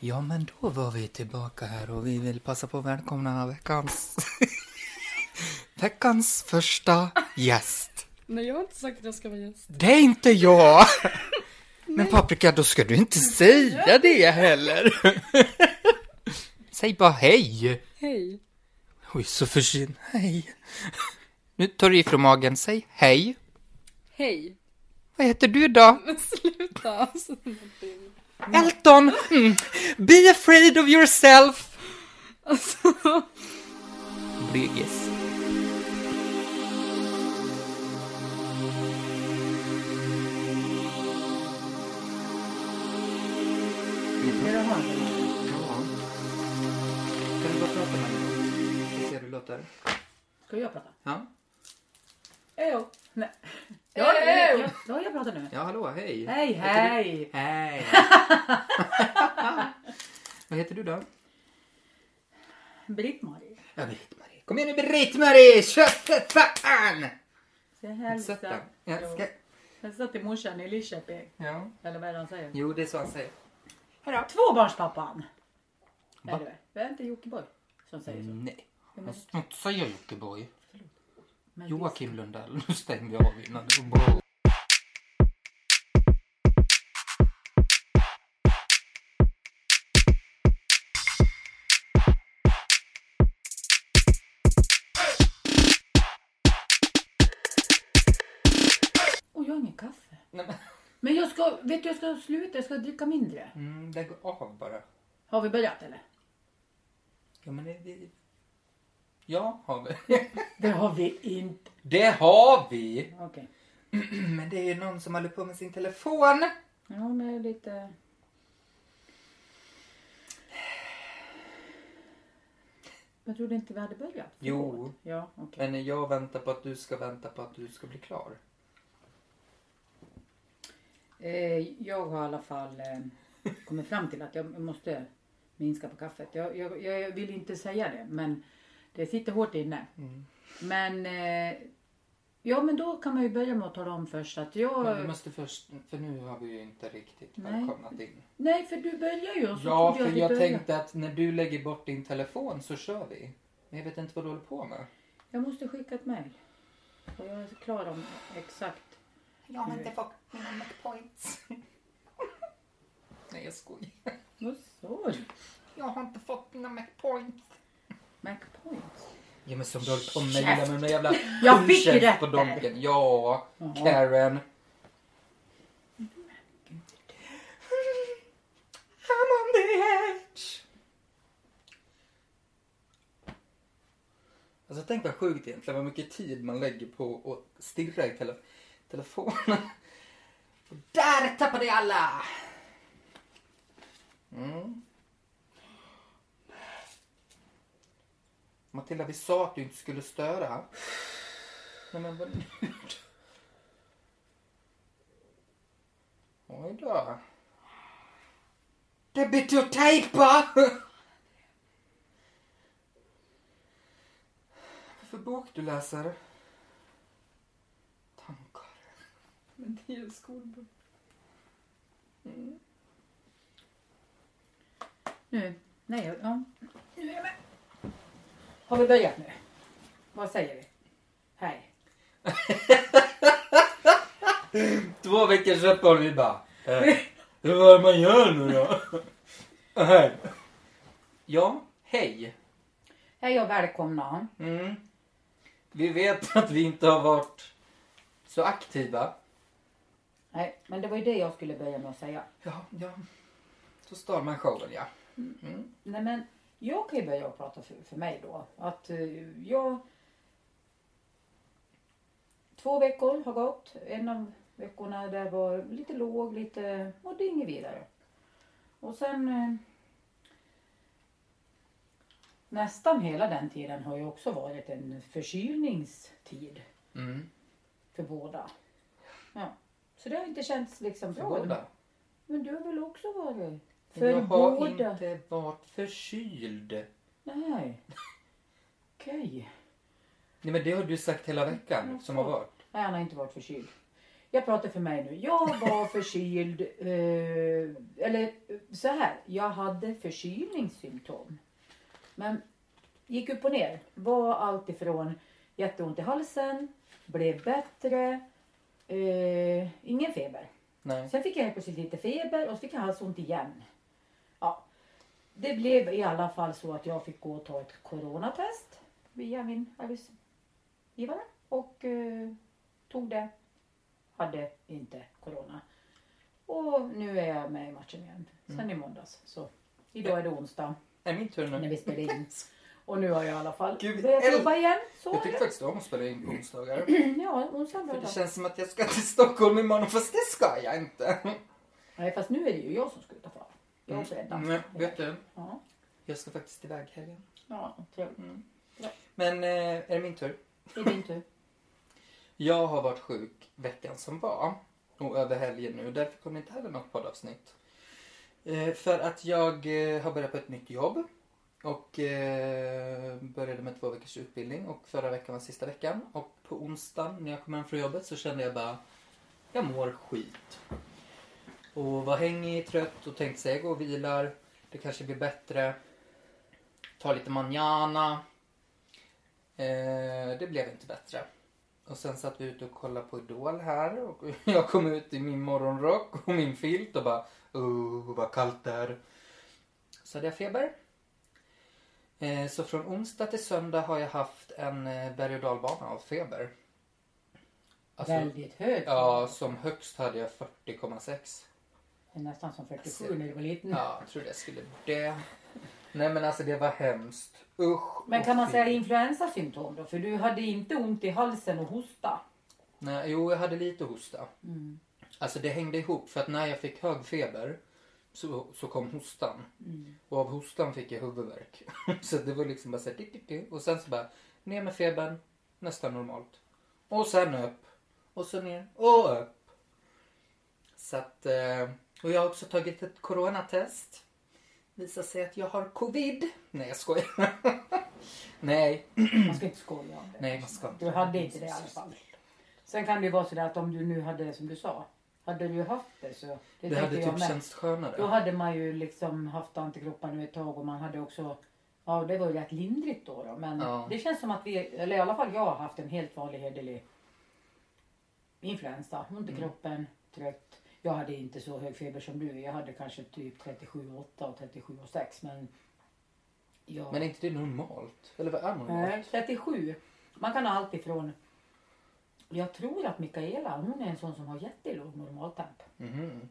Ja, men då var vi tillbaka här och vi vill passa på att välkomna veckans... veckans första gäst. Nej, jag har inte sagt att jag ska vara gäst. Det är inte jag! Men Paprika, då ska du inte säga det heller. Säg bara hej. Hej. Oj, så försynt. Hej. Nu tar du ifrån magen. Säg hej. Hej. Vad heter du då? Men sluta. Alltså, Elton! Mm. Be afraid of yourself! alltså. Blygis. Ja. Kan du bara prata med mig? Jag ser hur det låter. Ska jag prata? Ja. Ejo. Nej. Ja, ja, ja, ja, jag pratar nu. Ja, hallå, hej. Hej, hej. Hej. Vad heter du då? Britt-Marie. Ja, Britt-Marie. Kom igen nu, Britt-Marie! Kör för fan! Ska jag hälsa? Jag ska... Hälsa till morsan i Lidköping. Ja. Eller vad är det han säger? Jo, det är så han säger. Tvåbarnspappan. Va? Är det? Det är inte Jockiboi som säger så. Nej. Ja, men- Jag säga Jockiboi. Men Joakim Lundell. Nu stänger vi av innan bra. visst- Oj, jag har ingen kaffe. Nej, men... Men jag ska, vet du, jag ska sluta. Jag ska dricka mindre. Mm, lägg av bara. Har vi börjat eller? Ja, men det... det... Ja, har vi. Det har vi inte. Det har vi! Okej. Men det är ju någon som håller på med sin telefon. Ja, men jag är lite... Jag trodde inte vi hade börjat. Jo. Ja, okej. Men jag väntar på att du ska vänta på att du ska bli klar. Eh, jag har i alla fall eh, kommit fram till att jag måste minska på kaffet. Jag, jag, jag vill inte säga det, men det sitter hårt inne. Mm. Men eh, ja, men då kan man ju börja med att tala om först att jag... Men vi måste först, för nu har vi ju inte riktigt Nej. välkomnat in. Nej, för du börjar ju. och så Ja, för jag tänkte att när du lägger bort din telefon så kör vi. Men jag vet inte vad du håller på med. Jag måste skicka ett mejl. Och jag är klar om exakt. Jag har inte fått mina McPoints. Nej, jag skojar. Vad sa du? Jag har inte fått mina McPoints. MacPoints? Ja, men som du håller på med med den där jävla Jag fick kundtjänst rätt på. Donken. Ja. Karen. I'm on the edge. Alltså tänk vad sjukt egentligen vad mycket tid man lägger på att stirra i tele telefonen. Och där tappade jag alla! Mm. Matilda, vi sa att du inte skulle störa. Nej men vad nu Oj då. Det blir att tejpa! Vad för bok du läser? Tankar. Men det är ju skolbok. Nu? Nej, ja. Nu är jag med. Har vi börjat nu? Vad säger vi? Hej. Två veckors uppehåll vi bara. Eh, hur var det man gör nu då? Hej. Ja, hej. Hej och välkomna. Mm. Vi vet att vi inte har varit så aktiva. Nej, men det var ju det jag skulle börja med att säga. Ja, ja. Så stal man showen ja. Mm. Nej, men jag kan ju börja prata för, för mig då. Att eh, jag... Två veckor har gått. En av veckorna där var lite låg, lite... Och det är inget vidare. Och sen... Eh, nästan hela den tiden har ju också varit en förkylningstid Mm. för båda. Ja. Så det har inte känts liksom För bra. båda. Men du har väl också varit? För Jag har båda? inte varit förkyld. Nej. Okej. Nej men det har du sagt hela veckan som har varit. Nej, han har inte varit förkyld. Jag pratar för mig nu. Jag var förkyld. Eh, eller eh, så här. Jag hade förkylningssymptom. Men gick upp och ner. Var allt ifrån jätteont i halsen, blev bättre, eh, ingen feber. Nej. Sen fick jag helt plötsligt lite feber och så fick jag halsont igen. Det blev i alla fall så att jag fick gå och ta ett coronatest via min arbetsgivare och eh, tog det. Hade inte corona. Och nu är jag med i matchen igen. Sen i måndags. Så idag är det onsdag Är min tur när nu? vi spelar in. Och nu har jag i alla fall Gud, börjat jobba igen. Så Jag tycker faktiskt om att spela in onsdagar. Ja, onsdag är en bra För det känns som att jag ska till Stockholm imorgon fast det ska jag inte. Nej, fast nu är det ju jag som ska ut och fara. Jag är. Men vet du, Ja, jag ska faktiskt iväg helgen. ja, trevligt. Men eh, är det min tur? Det är din tur. Jag har varit sjuk veckan som var och över helgen nu. Därför kommer inte heller något poddavsnitt. Eh, för att jag eh, har börjat på ett nytt jobb. Och eh, började med två veckors utbildning och förra veckan var sista veckan. Och på onsdagen när jag kom hem från jobbet så kände jag bara, jag mår skit. Och var hängig, trött och tänkte sig, jag går och vilar. Det kanske blir bättre. Ta lite manjana. Eh, det blev inte bättre. Och sen satt vi ute och kollade på Idol här och jag kom ut i min morgonrock och min filt och bara oh, vad kallt det är. Så hade jag feber. Eh, så från onsdag till söndag har jag haft en eh, berg och dalbana av feber. Alltså, Väldigt hög. ja, som högst hade jag 40,6. Det är nästan som 47 när du var liten. Ja, jag trodde jag skulle dö. Nej men alltså det var hemskt. Usch. Men kan man säga influensasymptom då? För du hade inte ont i halsen och hosta. Nej, jo, jag hade lite hosta. Mm. Alltså det hängde ihop för att när jag fick hög feber så, så kom hostan. Mm. Och av hostan fick jag huvudvärk. så det var liksom bara så här, tick, tick, tick. Och sen så bara ner med febern, nästan normalt. Och sen upp. Och så ner och upp. Så att, eh, och jag har också tagit ett coronatest. Visar sig att jag har covid. Nej jag skojar. Nej. Man ska inte skoja om det. Nej man ska inte. Du hade inte det i alla fall. Sen kan det ju vara sådär att om du nu hade, som du sa, hade du haft det så. Det, Det hade typ med. känts skönare. Då hade man ju liksom haft antikroppar nu ett tag och man hade också Ja det var ju rätt lindrigt då, då. men Ja. det känns som att vi, eller i alla fall jag har haft en helt vanlig hederlig influensa. Ont i Mm. kroppen, trött. Jag hade inte så hög feber som du. Jag hade kanske typ 37,8 och 37,6 men jag... Men är inte det normalt? Eller vad är normalt? Nej, 37. Man kan ha allt ifrån jag tror att Mikaela hon är en sån som har jättelåg normaltemp. Mhm.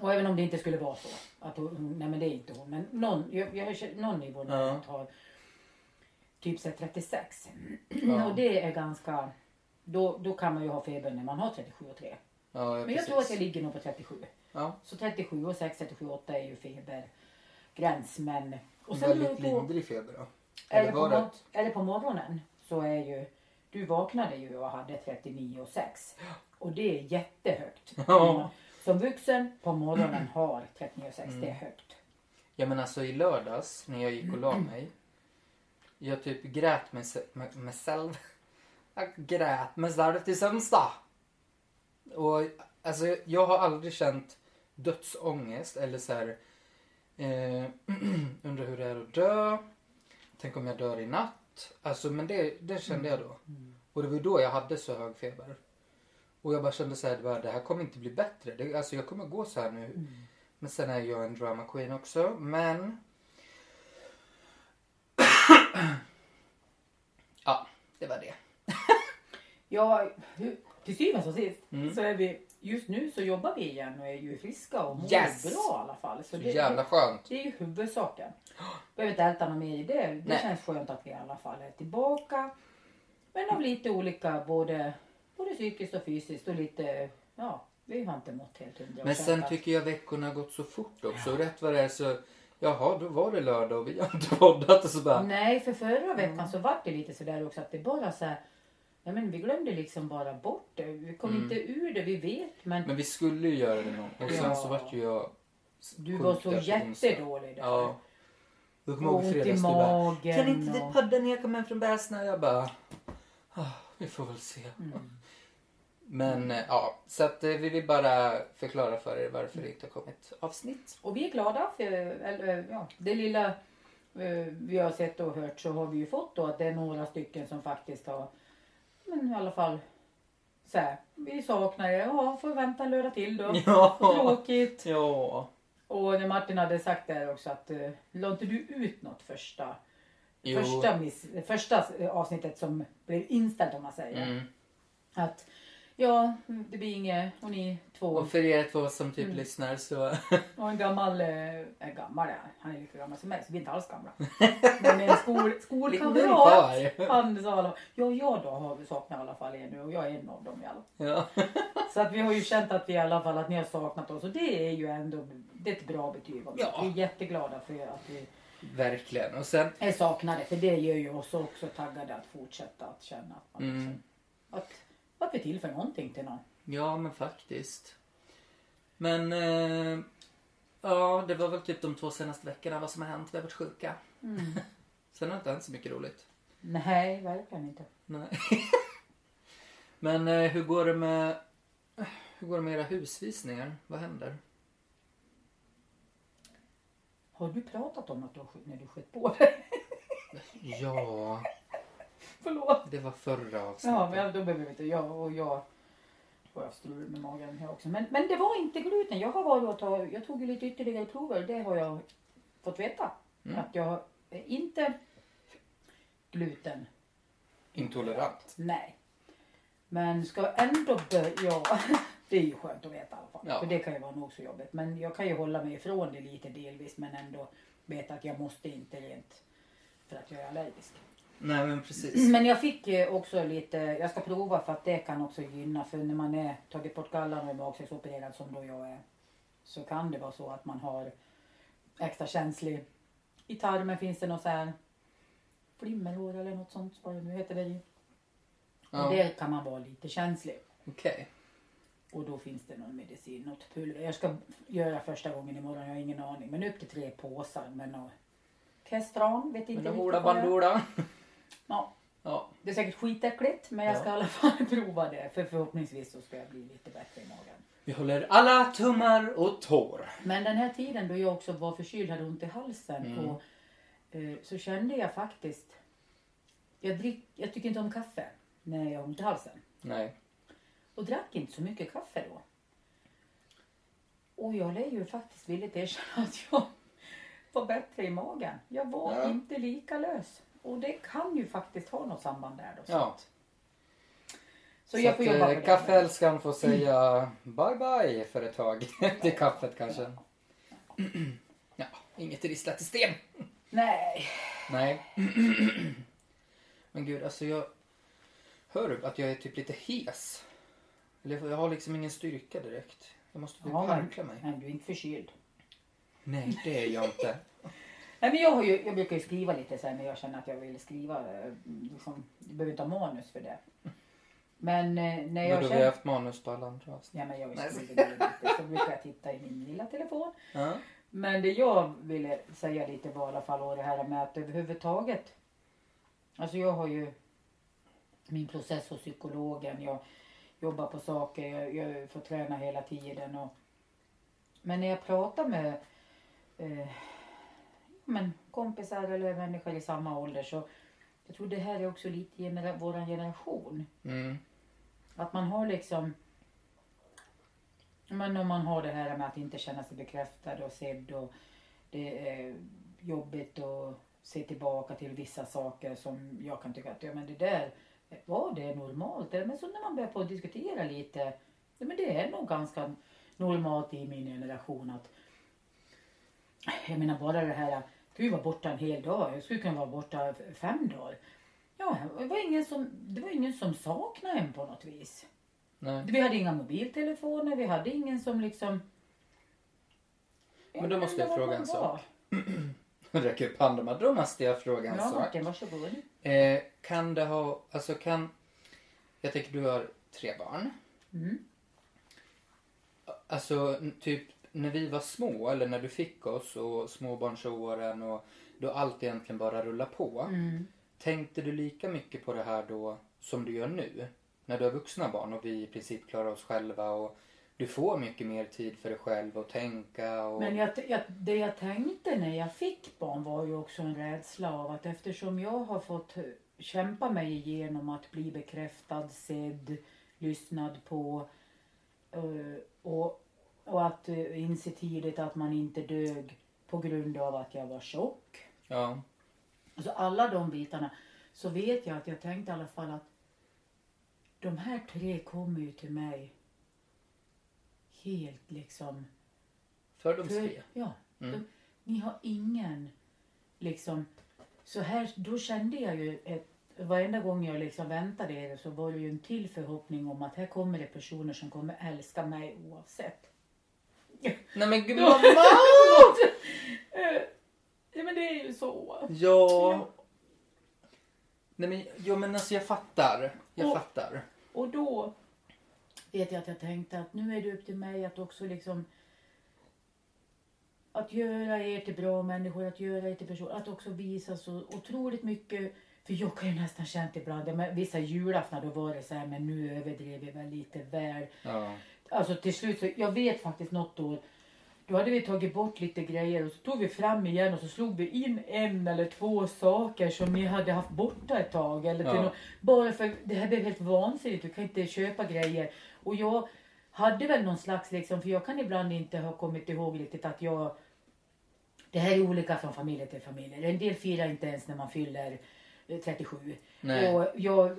Och även om det inte skulle vara så. Att hon, nej men det är inte hon. Men någon, jag, jag, någon i vår Ja. har typ så här 36. Ja. Och det är ganska, då, då kan man ju ha feber när man har 37 och 3. Ja, Men jag precis. tror att jag ligger nog på 37. Ja, Så 37 och 6, 37 och 8 är ju febergräns. Men, och sen väldigt på, lindrig feber då. eller på, mor- eller på morgonen så är ju, du vaknade ju och hade 39 och 6. Och det är jättehögt. Ja. Som vuxen på morgonen har 39 och 6, det är högt. Ja men alltså i lördags när jag gick och la mig. Jag typ grät mig, med själv. Jag grät mig själv till sömns. Och alltså jag har aldrig känt dödsångest eller så här. Eh, undrar hur det är att dö. Tänk om jag dör i natt. Alltså men det, det kände jag då. Och det var då jag hade så hög feber. Och jag bara kände så här, det bara, det här kommer inte bli bättre. Det, alltså jag kommer gå så här nu. Men sen är jag en drama queen också. Men... ja, det var det. Ja, hur- till syvende och sist Mm. så är vi, just nu så jobbar vi igen och är ju friska och mår Yes! bra i alla fall. Så det, jävla skönt. det är ju huvudsaken. Behöver inte älta något mer i det. Det Nej. känns skönt att vi i alla fall är tillbaka. Men av lite olika, både, både psykiskt och fysiskt och lite, ja, vi har inte mått helt hundra. Men sen tycker jag veckorna har gått så fort också. Och rätt vad det är så... Jaha, då var det lördag och vi har inte poddat och så bara... att, Nej, för förra veckan Mm. så var det lite sådär också att det bara så här, nej men vi glömde liksom bara bort det. Vi kom Mm. inte ur det, vi vet men Men vi skulle ju göra det någon. Och sen Ja. så vart ju jag... du var så jättedålig där. Ja. Jag kommer Och ihåg fredags du bara... magen. Kan inte vi podda när jag kommer hem från Bäsna? Jag bara... Ah, vi får väl se. Mm. Men eh, ja, så att eh, vi vill bara förklara för er varför det inte har kommit avsnitt. Och vi är glada för eller, ja, det lilla eh, vi har sett och hört så har vi ju fått då att det är några stycken som faktiskt har men i alla fall så här, vi saknar er, ja får vänta lördag till då. Ja. Tråkigt. Ja. Och när Martin hade sagt där också att uh, la inte du ut något första, Jo. första, miss, första avsnittet som blev inställt om man säger. Mm. Att ja, det blir inget och ni två Och för er två som typ Mm. lyssnar så... och en gammal, eh, är gammal är han. han är lika gammal som mig så vi är inte alls gamla. Men en skol, skolkamrat. kvar. Han sa alla, ja jag då har vi saknat i alla fall er nu och jag är en av dem i alla fall. Ja. Så att vi har ju känt att vi i alla fall att ni har saknat oss och det är ju ändå det är ett bra betyg också. Ja. Vi är jätteglada för att vi Verkligen. Och sen... är saknade för det gör ju oss också taggade att fortsätta att känna att, man Mm. liksom, att, att vi tillför någonting till någon. Ja, men faktiskt. Men... Eh, ja, det var väl typ de två senaste veckorna vad som har hänt. Vi har varit sjuka. Sen har det inte hänt så mycket roligt. Nej, verkligen inte. Nej. Men eh, hur går det med... Hur går det med era husvisningar? Vad händer? Har du pratat om att du har när du sköt på dig? Ja, Förlåt. det var förra avsnittet. Ja, men då behöver vi inte. Jag och jag får jag strul med magen här också. Men, men det var inte gluten. Jag har varit och tagit, jag tog ju lite ytterligare prover. Det har jag fått veta. Mm. Att jag är inte gluten. Intolerant. Nej. Men ska ändå börja. Det är ju skönt att veta i alla fall. Ja. För det kan ju vara nog så jobbigt. Men jag kan ju hålla mig ifrån det lite delvis. Men ändå veta att jag måste inte rent för att jag är allergisk. Nej, men precis. Men jag fick eh, också lite, jag ska prova för att det kan också gynna. För när man är tagit bort gallan och är magsäcksopererad som då jag är. Så kan det vara så att man har extra känslig. I tarmen finns det något så här flimmerhår eller något sånt. Vad det nu heter det ju. Ja, Och det kan man vara lite känslig. okej. Och då finns det någon medicin, något pulver. Jag ska göra första gången imorgon, jag har ingen aning. Men upp till tre påsar med något Kestran, vet inte Men riktigt vad det är. Ja, Ja. det är säkert skitäckligt men jag Ja. ska i alla fall prova det. För förhoppningsvis så ska jag bli lite bättre i magen. Vi håller alla tummar och tår. Men den här tiden då jag också var förkyld, hade ont i halsen Mm. och eh, så kände jag faktiskt. Jag, drick, jag tycker inte om kaffe när jag har ont i halsen. Nej. Och drack inte så mycket kaffe då. Och jag lär ju faktiskt villigt erkänna att jag var bättre i magen. Jag var Ja. inte lika lös. Och det kan ju faktiskt ha något samband där då. Så, Ja. att- så jag får att, jobba eh, på det. Kaffeälskaren får säga bye bye för ett tag. Till kaffet kanske. Ja, inget ristlat i sten. Nej. Nej. Men gud, alltså jag... Hör du att jag är typ lite hes? Eller jag har liksom ingen styrka direkt. Jag måste typ Ja, harkla mig. Nej, du är inte förkyld. Nej, det är jag inte. Nej, men jag, har ju, jag brukar ju skriva lite så här när jag känner att jag vill skriva. eh, Liksom, jag behöver inte ha manus för det. Men eh, när Men jag då vi har känner... haft manus på alla andra avsnitt. Ja, men jag skriver det lite så brukar jag titta i min lilla telefon. Ja. Men det jag ville säga lite var i alla fall det här med att överhuvudtaget. Alltså jag har ju min process hos psykologen. Jag jobbar på saker. Jag, jag får träna hela tiden. Och, men när jag pratar med eh, men kompisar eller människor i samma ålder så jag tror det här är också lite genera- våran generation. Mm. Att man har liksom men om man har det här med att inte känna sig bekräftad och sedd och det är jobbigt att se tillbaka till vissa saker som jag kan tycka att ja men det där var det normalt? Men så när man börjar på att diskutera lite, ja, men det är nog ganska normalt i min generation att jag menar bara det här, gud var borta en hel dag, jag skulle kunna vara borta fem dagar. Ja, det var ingen som, det var ingen som saknade en på något vis. Nej. Vi hade inga mobiltelefoner, vi hade ingen som liksom... Men då måste jag fråga en sak. Räck upp handen. men Då måste jag fråga en Ja, sak. Martin, varsågod. Eh, kan det ha, alltså kan, jag tänker du har tre barn. Mm. Alltså typ när vi var små eller när du fick oss och småbarnsåren och då allt egentligen bara rullar på. Mm. Tänkte du lika mycket på det här då som du gör nu? när du har vuxna barn och vi i princip klarar oss själva och du får mycket mer tid för dig själv och tänka och... Men jag, jag, det jag tänkte när jag fick barn var ju också en rädsla av att eftersom jag har fått kämpa mig igenom att bli bekräftad, sedd, lyssnad på eh, och, och att inse tidigt att man inte dög på grund av att jag var tjock. Ja. Alltså alla de bitarna. Så vet jag att jag tänkte i alla fall att de här tre kommer ju till mig helt liksom Fördomsfria. för, ja, Mm. de, ni har ingen liksom så här, då kände jag ju ett, varenda gång jag liksom väntade er så var det ju en till förhoppning om att här kommer det personer som kommer älska mig oavsett. Nej men gud mamma! Eh, ja men det är ju så. Ja. Nej men, jo men alltså jag fattar. Jag Och- fattar. Och då vet jag att jag tänkte att nu är det upp till mig att också liksom att göra er till bra människor, att göra er till personer, att också visa så otroligt mycket. För jag kan ju nästan känt ibland, ja, men vissa julaftnar då var det så här, men nu överdrev vi väl lite väl. Ja. Alltså till slut, så, jag vet faktiskt något år, då hade vi tagit bort lite grejer och så tog vi fram igen och så slog vi in en eller två saker som ni hade haft borta ett tag. Eller Ja. nå- bara för det här blev helt vansinnigt, du kan inte köpa grejer. Och jag hade väl någon slags liksom, för jag kan ibland inte ha kommit ihåg riktigt att jag det här är olika från familj till familj. En del firar inte ens när man fyller eh, 37. Nej. Och jag,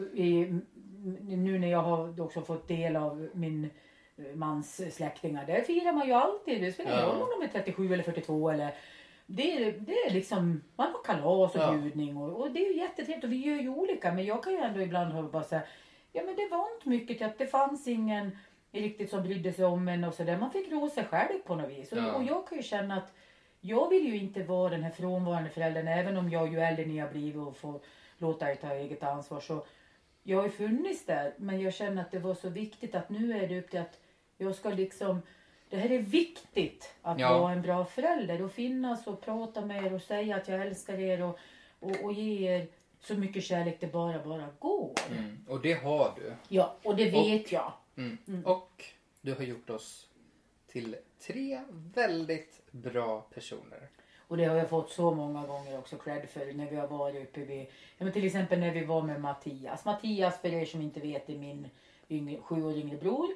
nu när jag har också fått del av min eh, mans släktingar, där firar man ju alltid. Det spelar ingen Ja. roll om de är 37 eller 42 eller det är, det är liksom, man har kalas och Ja. bjudning och, och det är ju jättetrevligt och vi gör ju olika men jag kan ju ändå ibland ha bara säga ja men det var inte mycket till att det fanns ingen riktigt som brydde sig om en och sådär. Man fick rå sig själv på något vis. Och, Ja. och jag kan ju känna att jag vill ju inte vara den här frånvarande föräldern även om jag ju äldre ni har blivit och får låta er ta eget ansvar. Så jag har ju funnits där men jag känner att det var så viktigt att nu är det upp till att jag ska liksom det här är viktigt att Ja. vara en bra förälder och finnas och prata med er och säga att jag älskar er och, och, och ge er så mycket kärlek det bara bara går. Mm. Och det har du. Ja, och det vet jag. Mm. Mm. Och du har gjort oss till tre väldigt bra personer. Och det har jag fått så många gånger också cred för när vi har varit uppe vid, ja, men till exempel när vi var med Mattias. Mattias för er som inte vet är min yngre, sju år yngre bror.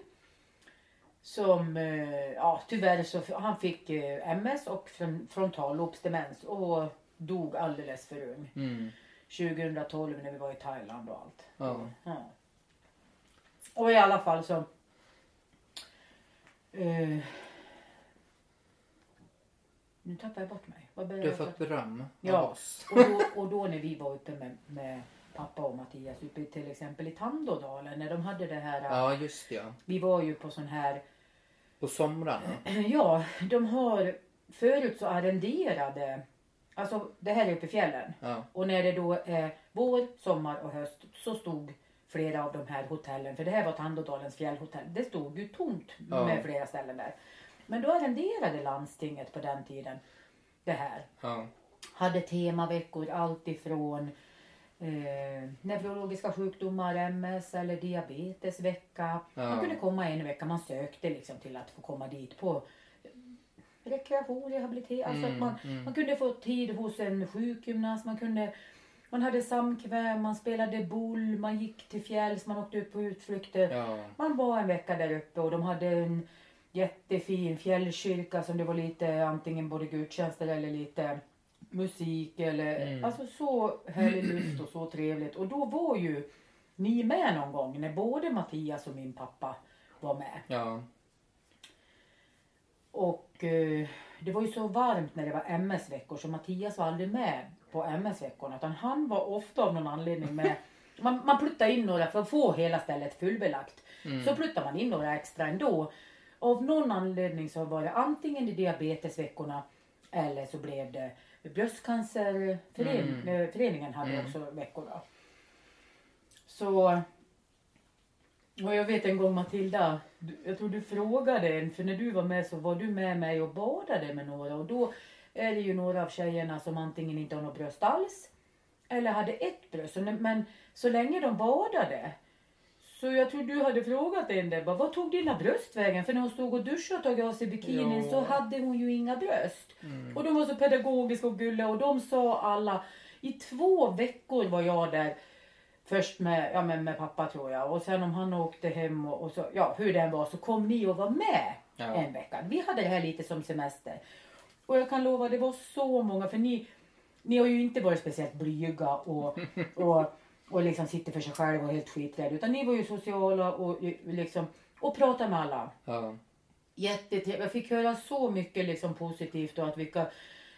Som, eh, ja tyvärr så han fick eh, MS och fron- frontallobsdemens och dog alldeles för ung. Mm. 2012 när vi var i Thailand och allt. Ja. Ja. Och i alla fall så. Eh, nu tappar jag bort mig. Du har fått beröm Ja. av oss. och, då, och då när vi var uppe med, med pappa och Mattias uppe till exempel i Tandådalen när de hade det här. Ja, just det. Ja. Vi var ju på sån här På somrarna. Ja, de har förut så arrenderade, alltså det här är uppe i fjällen. Ja. Och när det då är vår, sommar och höst så stod flera av de här hotellen, för det här var Tandådalens fjällhotell, det stod ju tomt Ja. med flera ställen där. Men då arrenderade landstinget på den tiden det här. Ja. Hade temaveckor allt ifrån eh, neurologiska sjukdomar, MS eller diabetesvecka. Ja. Man kunde komma en vecka, man sökte liksom till att få komma dit på rekreation, rehabilitering. Alltså Mm, man, mm. man kunde få tid hos en sjukgymnast, man kunde man hade samkväm, man spelade boll, man gick till fjälls, man åkte ut på utflykter. Ja. Man var en vecka där uppe och de hade en jättefin fjällkyrka som det var lite antingen både gudstjänster eller lite musik eller Mm. alltså så härlig luft och så trevligt. Och då var ju ni med någon gång när både Mattias och min pappa var med. Ja. Och eh, det var ju så varmt när det var MS-veckor så Mattias var aldrig med på MS-veckorna utan han var ofta av någon anledning med. Man, man pluttade in några för att få hela stället fullbelagt. Mm. Så pluttar man in några extra ändå. Av någon anledning så var det antingen i diabetesveckorna eller så blev det bröstcancerföreningen Mm. föreningen hade Mm. också veckor då. Så och jag vet en gång Matilda, jag tror du frågade en, för när du var med så var du med mig och badade med några och då är det ju några av tjejerna som antingen inte har något bröst alls eller hade ett bröst. Men så länge de badade Så jag tror du hade frågat en där, bara, vad tog dina bröst vägen? För när hon stod och duschade och tagit av sig bikinin Ja. så hade hon ju inga bröst. Mm. Och de var så pedagogiska och gulliga och de sa alla, i två veckor var jag där. Först med, ja, men med pappa tror jag och sen om han åkte hem och, och så, ja hur den var så kom ni och var med Ja. en vecka. Vi hade det här lite som semester. Och jag kan lova det var så många för ni, ni har ju inte varit speciellt blyga och, och, och liksom sitter för sig själva och helt skiträdda utan ni var ju sociala och liksom och pratade med alla. Ja. Jättetrevligt. Jag fick höra så mycket liksom positivt och att vilka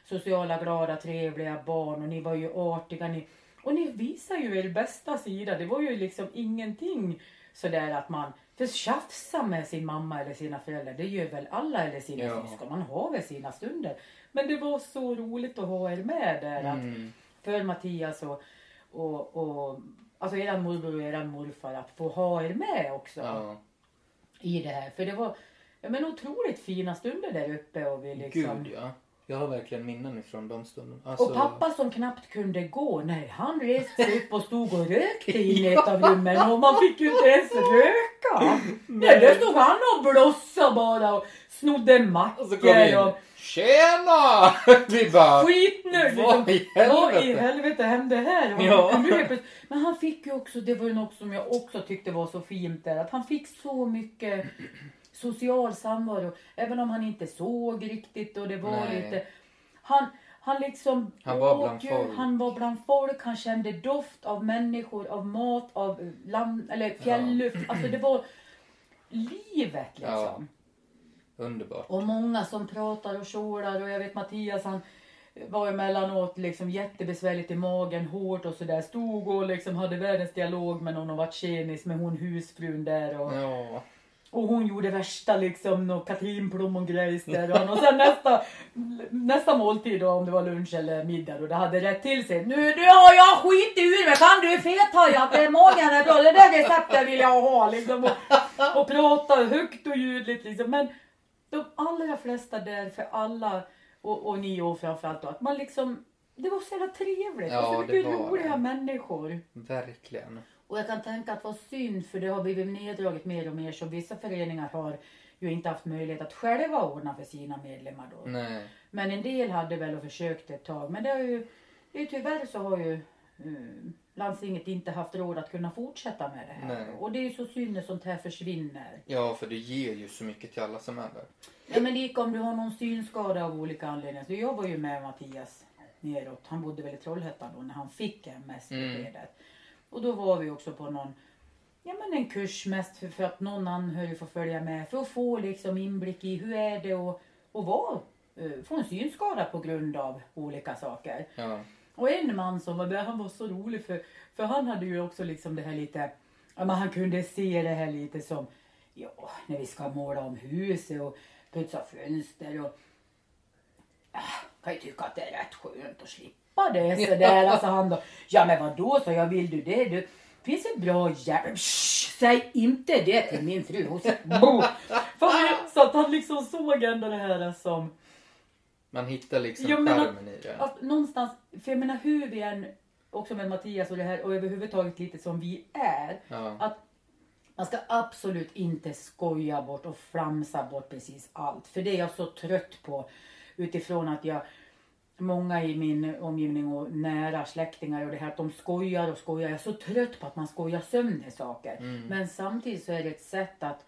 sociala, glada, trevliga barn och ni var ju artiga. Ni, och ni visar ju er bästa sida. Det var ju liksom ingenting sådär att man för tjafsa med sin mamma eller sina föräldrar. Det gör väl alla eller sina Ja. syskon. Man har väl sina stunder. Men det var så roligt att ha er med där. Att, Mm. för Mattias och, och, och alltså eran morbror och eran morfar att få ha er med också Ja. i det här. För det var ja, men otroligt fina stunder där uppe. Och, vi liksom... Gud ja. Jag har verkligen minnen ifrån de stunderna. Alltså, och pappa som knappt kunde gå, nej han reste sig upp och stod och rökte i ett av rummen och man fick ju inte ens röka. Nej, där stod han och blossade bara och snodde Och så kom vi in. mackor och Tjena! Vi bara... skitnöjd. Vad i Vad i helvete? helvete hände här? Ja. Men han fick ju också, det var ju något som jag också tyckte var så fint där, att han fick så mycket social samvaro. Även om han inte såg riktigt och det var Nej. lite... Han, han liksom Han var bland ju, folk. Han var bland folk, han kände doft av människor, av mat, av land, eller fjällluft. Alltså det var livet liksom. Ja. Underbart. Och många som pratar och tjolar och jag vet Mattias han var emellanåt liksom jättebesvärligt i magen, hårt och sådär. Stod och liksom hade världens dialog med någon och var tjenis med hon husfrun där. Och, Ja. Och hon gjorde värsta liksom och Katrin Plommon-grejs där. Och sen nästa, nästa måltid då om det var lunch eller middag och det hade rätt till sig. Nu, nu har jag skit ur mig, kan du fethaja att magen är bra? Det där receptet vill jag ha liksom. Och, och prata högt och ljudligt liksom. Men de allra flesta där för alla och, och ni och framförallt då att man liksom det var så jävla trevligt. Ja, och så det mycket var roliga det. människor. Verkligen. Och jag kan tänka att vad synd för det har blivit neddraget mer och mer så vissa föreningar har ju inte haft möjlighet att själva ordna för sina medlemmar då. Nej. Men en del hade väl och försökt ett tag. Men det har ju, det är tyvärr så har ju eh, landstinget inte haft råd att kunna fortsätta med det här. Nej. Och det är ju så synd när sånt här försvinner. Ja, för det ger ju så mycket till alla som är där. Ja men lika om du har någon synskada av olika anledningar. Så jag var ju med Mattias neråt. Han bodde väl i Trollhättan då när han fick MS-beskedet. Och då var vi också på någon Ja men en kurs mest för, för att någon anhörig får följa med. För att få liksom inblick i hur är det att, att vara, eh, få en synskada på grund av olika saker. Ja. Och en man som var där, han var så rolig för, för han hade ju också liksom det här lite, ja men han kunde se det här lite som, ja när vi ska måla om huset och putsa fönster och, ah, kan ju tycka att det är rätt skönt att slippa det sådär. Alltså han då, ja men vadå så jag vill du det du. Finns ett bra järn. Säg inte det till min fru. Hon Så att han liksom såg ändå det här som Man hittar liksom Ja, charmen i det. att någonstans, för jag menar hur vi än, också med Mattias och det här och överhuvudtaget lite som vi är. Ja. Att man ska absolut inte skoja bort och flamsa bort precis allt. För det är jag så trött på. Utifrån att jag, många i min omgivning och nära släktingar och det här att de skojar och skojar. Jag är så trött på att man skojar sönder saker. Men samtidigt så är det ett sätt att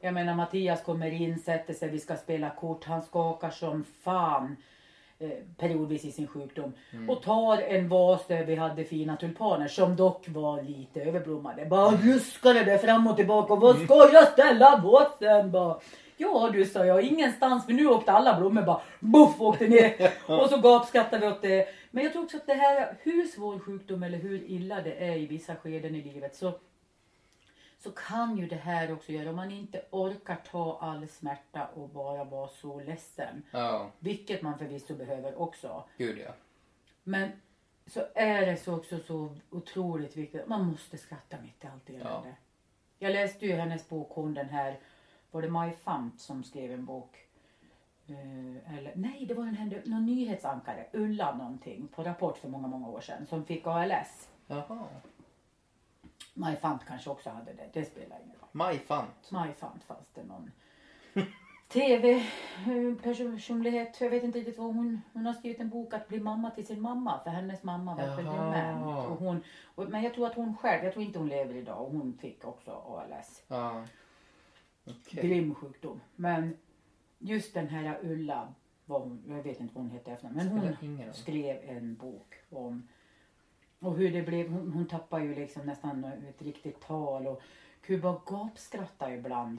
jag menar Mattias kommer in, sätter sig, vi ska spela kort. Han skakar som fan eh, periodvis i sin sjukdom. Och tar en vas där vi hade fina tulpaner som dock var lite överblommade. Bara ruskade det fram och tillbaka. Och vad ska jag ställa vasen? Bara, ja du sa jag, ingenstans för nu åkte alla blommor bara buff åkte ner. Och så gapskrattade vi åt det. Men jag tror också att det här, hur svår sjukdom eller hur illa det är i vissa skeden i livet så så kan ju det här också göra om man inte orkar ta all smärta och bara vara så ledsen. Ja, Vilket man förvisso behöver också. gud ja. Men så är det så också så otroligt viktigt. Man måste skratta mitt i allt elände. Jag läste ju hennes bok, hon den här, var det Maj Fant som skrev en bok? Eh, eller, nej, det var en, någon nyhetsankare, Ulla någonting, på Rapport för många, många år sedan, som fick ALS. Jaha. Maj Fant kanske också hade det. Det spelar ingen roll. Maj Fant. Maj Fant fanns det någon tv-personlighet. Jag vet inte riktigt vad hon... Hon har skrivit en bok att bli mamma till sin mamma. För hennes mamma var dement. Och hon, och, men jag tror att hon själv, jag tror inte hon lever idag. Och hon fick också ALS. Ja. Okej. Grym sjukdom. Men just den här Ulla, vad hon, jag vet inte vad hon heter efter men hon skrev en bok om och hur det blev. Hon, hon tappade ju liksom nästan ett riktigt tal och Kuba gapskrattade ibland.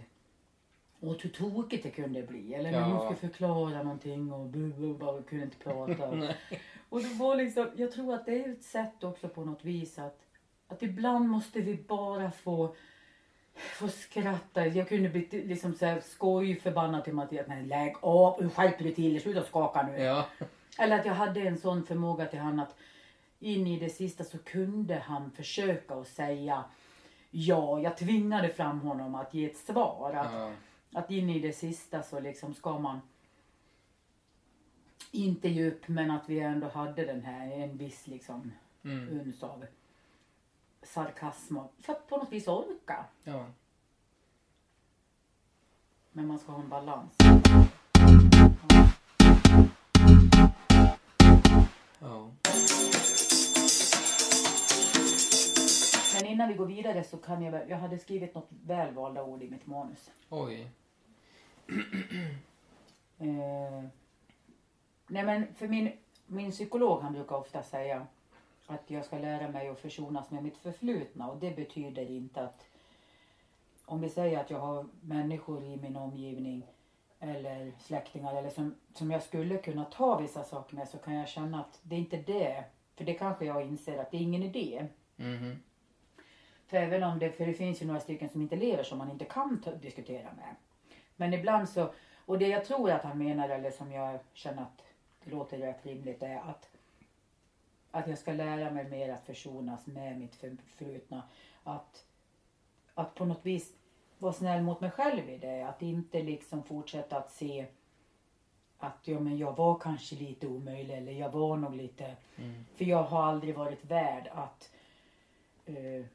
Och hur tokigt det kunde bli. Eller när Ja. hon skulle förklara någonting och bu, bu, bara kunde inte prata. Och det var liksom, jag tror att det är ett sätt också på något vis att, att ibland måste vi bara få, få skratta. Jag kunde bli liksom så här till Mattias. Nej lägg av, skärp dig till sluta skaka nu. Ja. Eller att jag hade en sån förmåga till han att in i det sista så kunde han försöka att säga ja. Jag tvingade fram honom att ge ett svar. Att, Ja. att in i det sista så liksom ska man inte ge upp men att vi ändå hade den här en viss liksom Mm. uns av sarkasm och- för att på något vis orka. Ja. Men man ska ha en balans. Ja. Men innan vi går vidare så kan jag jag hade skrivit något välvalda ord i mitt manus. Oj. Eh, nej men för min, min psykolog han brukar ofta säga att jag ska lära mig att försonas med mitt förflutna och det betyder inte att om vi säger att jag har människor i min omgivning eller släktingar eller som, som jag skulle kunna ta vissa saker med så kan jag känna att det är inte det. För det kanske jag inser att det är ingen idé. Mhm. För även om det, för det finns ju några stycken som inte lever som man inte kan ta, diskutera med. Men ibland så, och det jag tror att han menar eller som jag känner att det låter rätt rimligt är att, att jag ska lära mig mer att försonas med mitt förflutna. Att, att på något vis vara snäll mot mig själv i det. Att inte liksom fortsätta att se att ja, men jag var kanske lite omöjlig eller jag var nog lite... Mm. För jag har aldrig varit värd att eh,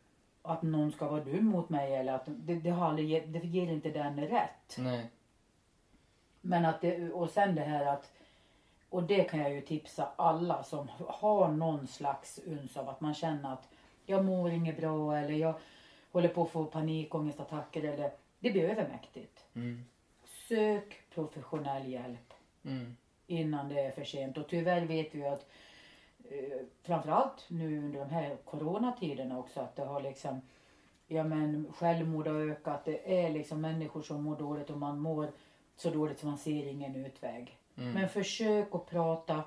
att någon ska vara dum mot mig eller att det, det, har aldrig, det ger inte den rätt. Nej. Men att det, och sen det här att och det kan jag ju tipsa alla som har någon slags uns av att man känner att jag mår inget bra eller jag håller på att få panikångestattacker eller det blir övermäktigt. Mm. Sök professionell hjälp Mm. innan det är för sent. Och tyvärr vet vi ju att eh, framförallt nu under de här coronatiderna också att det har liksom ja men självmord har ökat. Det är liksom människor som mår dåligt och man mår så dåligt så man ser ingen utväg. Mm. Men försök att prata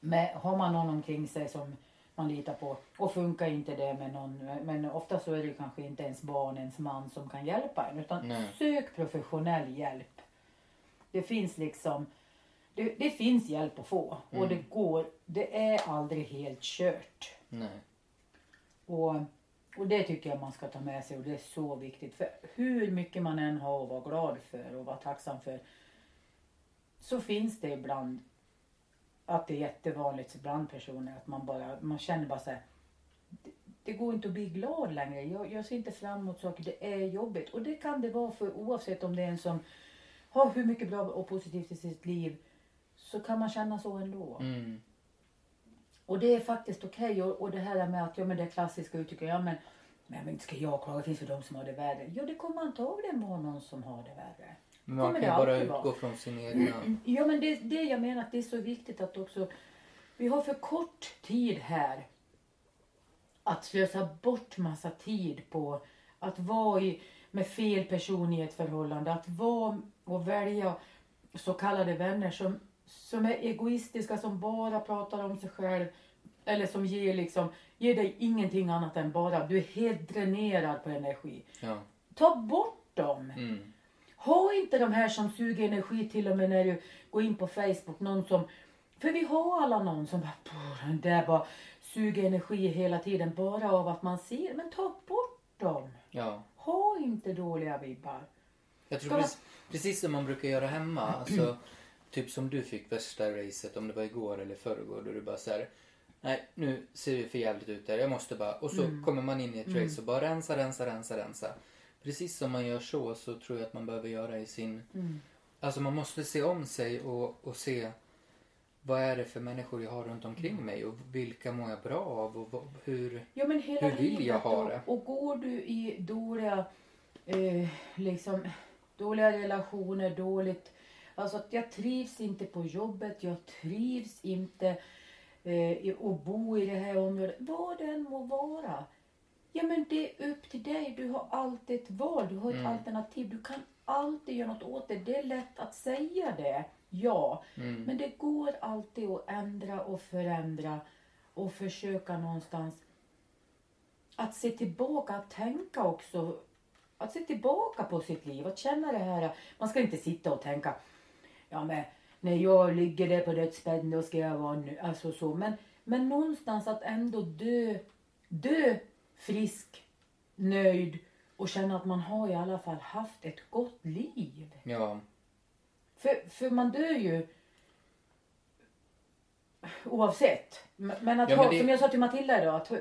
med, har man någon omkring sig som man litar på och funkar inte det med någon, men ofta så är det kanske inte ens barn, ens man som kan hjälpa en utan Nej. sök professionell hjälp. Det finns liksom, det, det finns hjälp att få och Mm. det går, det är aldrig helt kört. Nej. Och, och det tycker jag man ska ta med sig och det är så viktigt. För hur mycket man än har att vara glad för och vara tacksam för så finns det ibland att det är jättevanligt bland personer att man bara, man känner bara så här. Det, det går inte att bli glad längre. Jag, jag ser inte fram emot saker. Det är jobbigt. Och det kan det vara för oavsett om det är en som har hur mycket bra och positivt i sitt liv så kan man känna så ändå. Mm. Och det är faktiskt okej. Och, och det här med att, ja men det klassiska uttrycket, ja men, men inte ska jag klaga, det finns ju de som har det värre. Jo det kommer antagligen vara någon som har det värre. Men man kan ju bara alltid vara? utgå från sin egna. Ja men det, det jag menar att det är så viktigt att också, vi har för kort tid här att slösa bort massa tid på att vara i, med fel person i ett förhållande, att vara och välja så kallade vänner som, som är egoistiska, som bara pratar om sig själv eller som ger, liksom, ger dig ingenting annat än bara, du är helt dränerad på energi. Ja. Ta bort dem! Mm. Ha inte de här som suger energi till och med när du går in på Facebook. Någon som, för vi har alla någon som bara, "Puh, den där bara suger energi hela tiden bara av att man ser. Men ta bort dem. Ja. Ha inte dåliga vibbar. Jag tror precis, precis som man brukar göra hemma. Alltså, typ som du fick värsta racet, om det var igår eller förrgår. Då du bara så här, nej nu ser det för jävligt ut där. Jag måste bara. Och så Mm. kommer man in i ett race Mm. och bara rensa, rensa, rensa, rensa. Precis som man gör så, så tror jag att man behöver göra i sin... Mm. Alltså man måste se om sig och, och se vad är det för människor jag har runt omkring Mm. mig och vilka mår jag bra av och vad, hur... Ja men hela Hur vill jag ha det? och går du i dåliga, eh, liksom, dåliga relationer, dåligt, alltså att jag trivs inte på jobbet, jag trivs inte eh, att bo i det här området, vad det än må vara. Ja men det är upp till dig, du har alltid ett val, du har ett Mm. alternativ, du kan alltid göra något åt det. Det är lätt att säga det, ja. Mm. Men det går alltid att ändra och förändra och försöka någonstans att se tillbaka, att tänka också. Att se tillbaka på sitt liv, att känna det här. Man ska inte sitta och tänka, ja men när jag ligger där på dödsbädden då ska jag vara nu. Alltså så. Men, men någonstans att ändå dö, dö frisk, nöjd och känna att man har i alla fall haft ett gott liv. Ja. För, för man dör ju oavsett. Men att Ja, ha, det- som jag sa till Matilda idag, att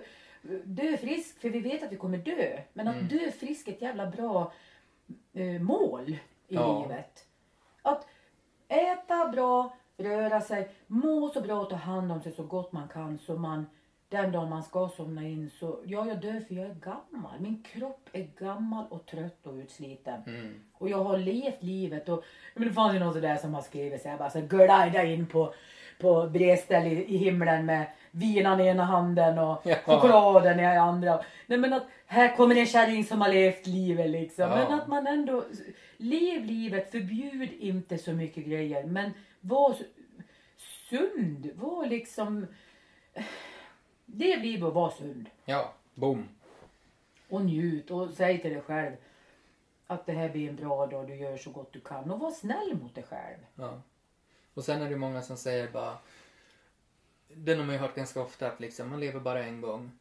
dö frisk, för vi vet att vi kommer dö. Men att Mm. dö frisk är ett jävla bra eh, mål i Ja. livet. Att äta bra, röra sig, må så bra och ta hand om sig så gott man kan så man den dagen man ska somna in så, ja jag dör för jag är gammal. Min kropp är gammal och trött och utsliten. Mm. Och jag har levt livet och men det fanns ju någon sådär som har skrivit så här bara så glida in på, på bredställ i, i himlen med vinan i ena handen och Ja. chokladen i andra. Nej men att här kommer en kärring som har levt livet liksom. Ja. Men att man ändå, lev livet, förbjud inte så mycket grejer men var sund, var liksom, lev livet och var sund. Ja. Boom. Och njut och säg till dig själv att det här blir en bra dag, du gör så gott du kan. Och var snäll mot dig själv. Ja. Och sen är det många som säger bara... Den har man ju hört ganska ofta att liksom, man lever bara en gång.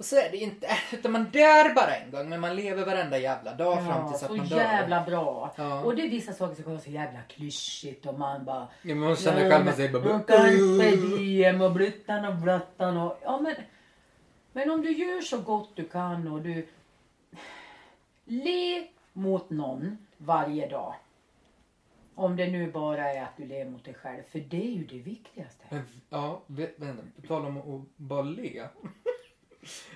Och så är det inte. Utan man dör bara en gång. Men man lever varenda jävla dag fram tills att så man dör. jävla bra. Ja. Och det är vissa saker som kan vara så jävla klyschigt och man bara... Ja, men man känner själv man säger bara... Och kanske diem och bluttan och blattan och... Ja men... Men om du gör så gott du kan och du... Le mot någon varje dag. Om det nu bara är att du ler mot dig själv. För det är ju det viktigaste. Men, ja, vä- vänta. På tal om att bara le.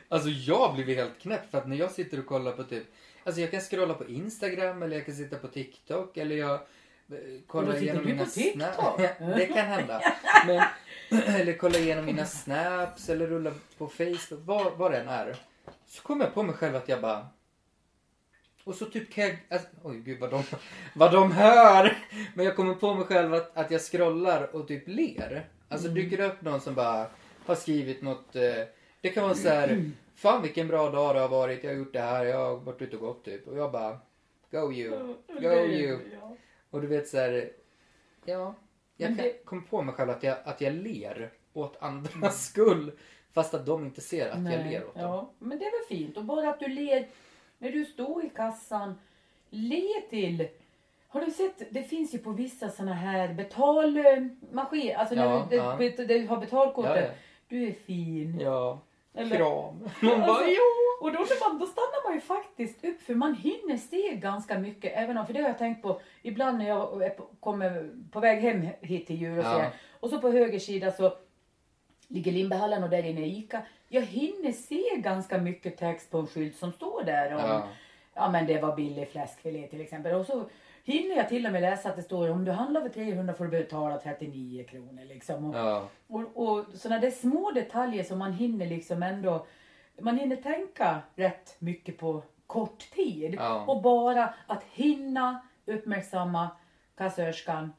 Alltså jag blir helt knäpp för att när jag sitter och kollar på typ... Alltså jag kan scrolla på Instagram eller jag kan sitta på TikTok eller jag eh, kollar igenom mina TikTok? snaps. det kan hända. Men, eller kolla igenom mina snaps eller rulla på Facebook. Vad, vad det än är. Så kommer jag på mig själv att jag bara... Och så typ kan jag... Alltså, oj gud vad de, vad de hör! Men jag kommer på mig själv att, att jag scrollar och typ ler. Alltså Mm. dyker det upp någon som bara har skrivit något. Eh, det kan vara så här. Fan vilken bra dag det har varit. Jag har gjort det här. Jag har varit ute och gått typ. Och jag bara. Go you. Go you. Och du vet så här. Ja. Jag Men kan, det- kommer på mig själv att jag, att jag ler åt andras skull. Fast att de inte ser att jag Nej, ler åt dem. Ja, men det är väl fint. Och bara att du ler när du står i kassan. Le till. Har du sett? Det finns ju på vissa såna här betalmaskiner. Alltså när Ja, du, ja. det, det, du har betalkortet. Ja, ja. Du är fin. Ja. Eller- Kram. Man bara Alltså. Och då, när man, då stannar man ju faktiskt upp för man hinner se ganska mycket. Även om, för det har jag tänkt på ibland när jag på, kommer på väg hem hit till djur och Ja. Och så på höger sida så ligger Lindbyhallen och där inne är Ica. Jag hinner se ganska mycket text på en skylt som står där om Ja. ja men det var billig fläskfilé till exempel. Och så hinner jag till och med läsa att det står om du handlar för 300 får du betala 39 kronor liksom. Och, Ja. och, och sådana där små detaljer som man hinner liksom ändå, man hinner tänka rätt mycket på kort tid. Ja. Och bara att hinna uppmärksamma kassörskan.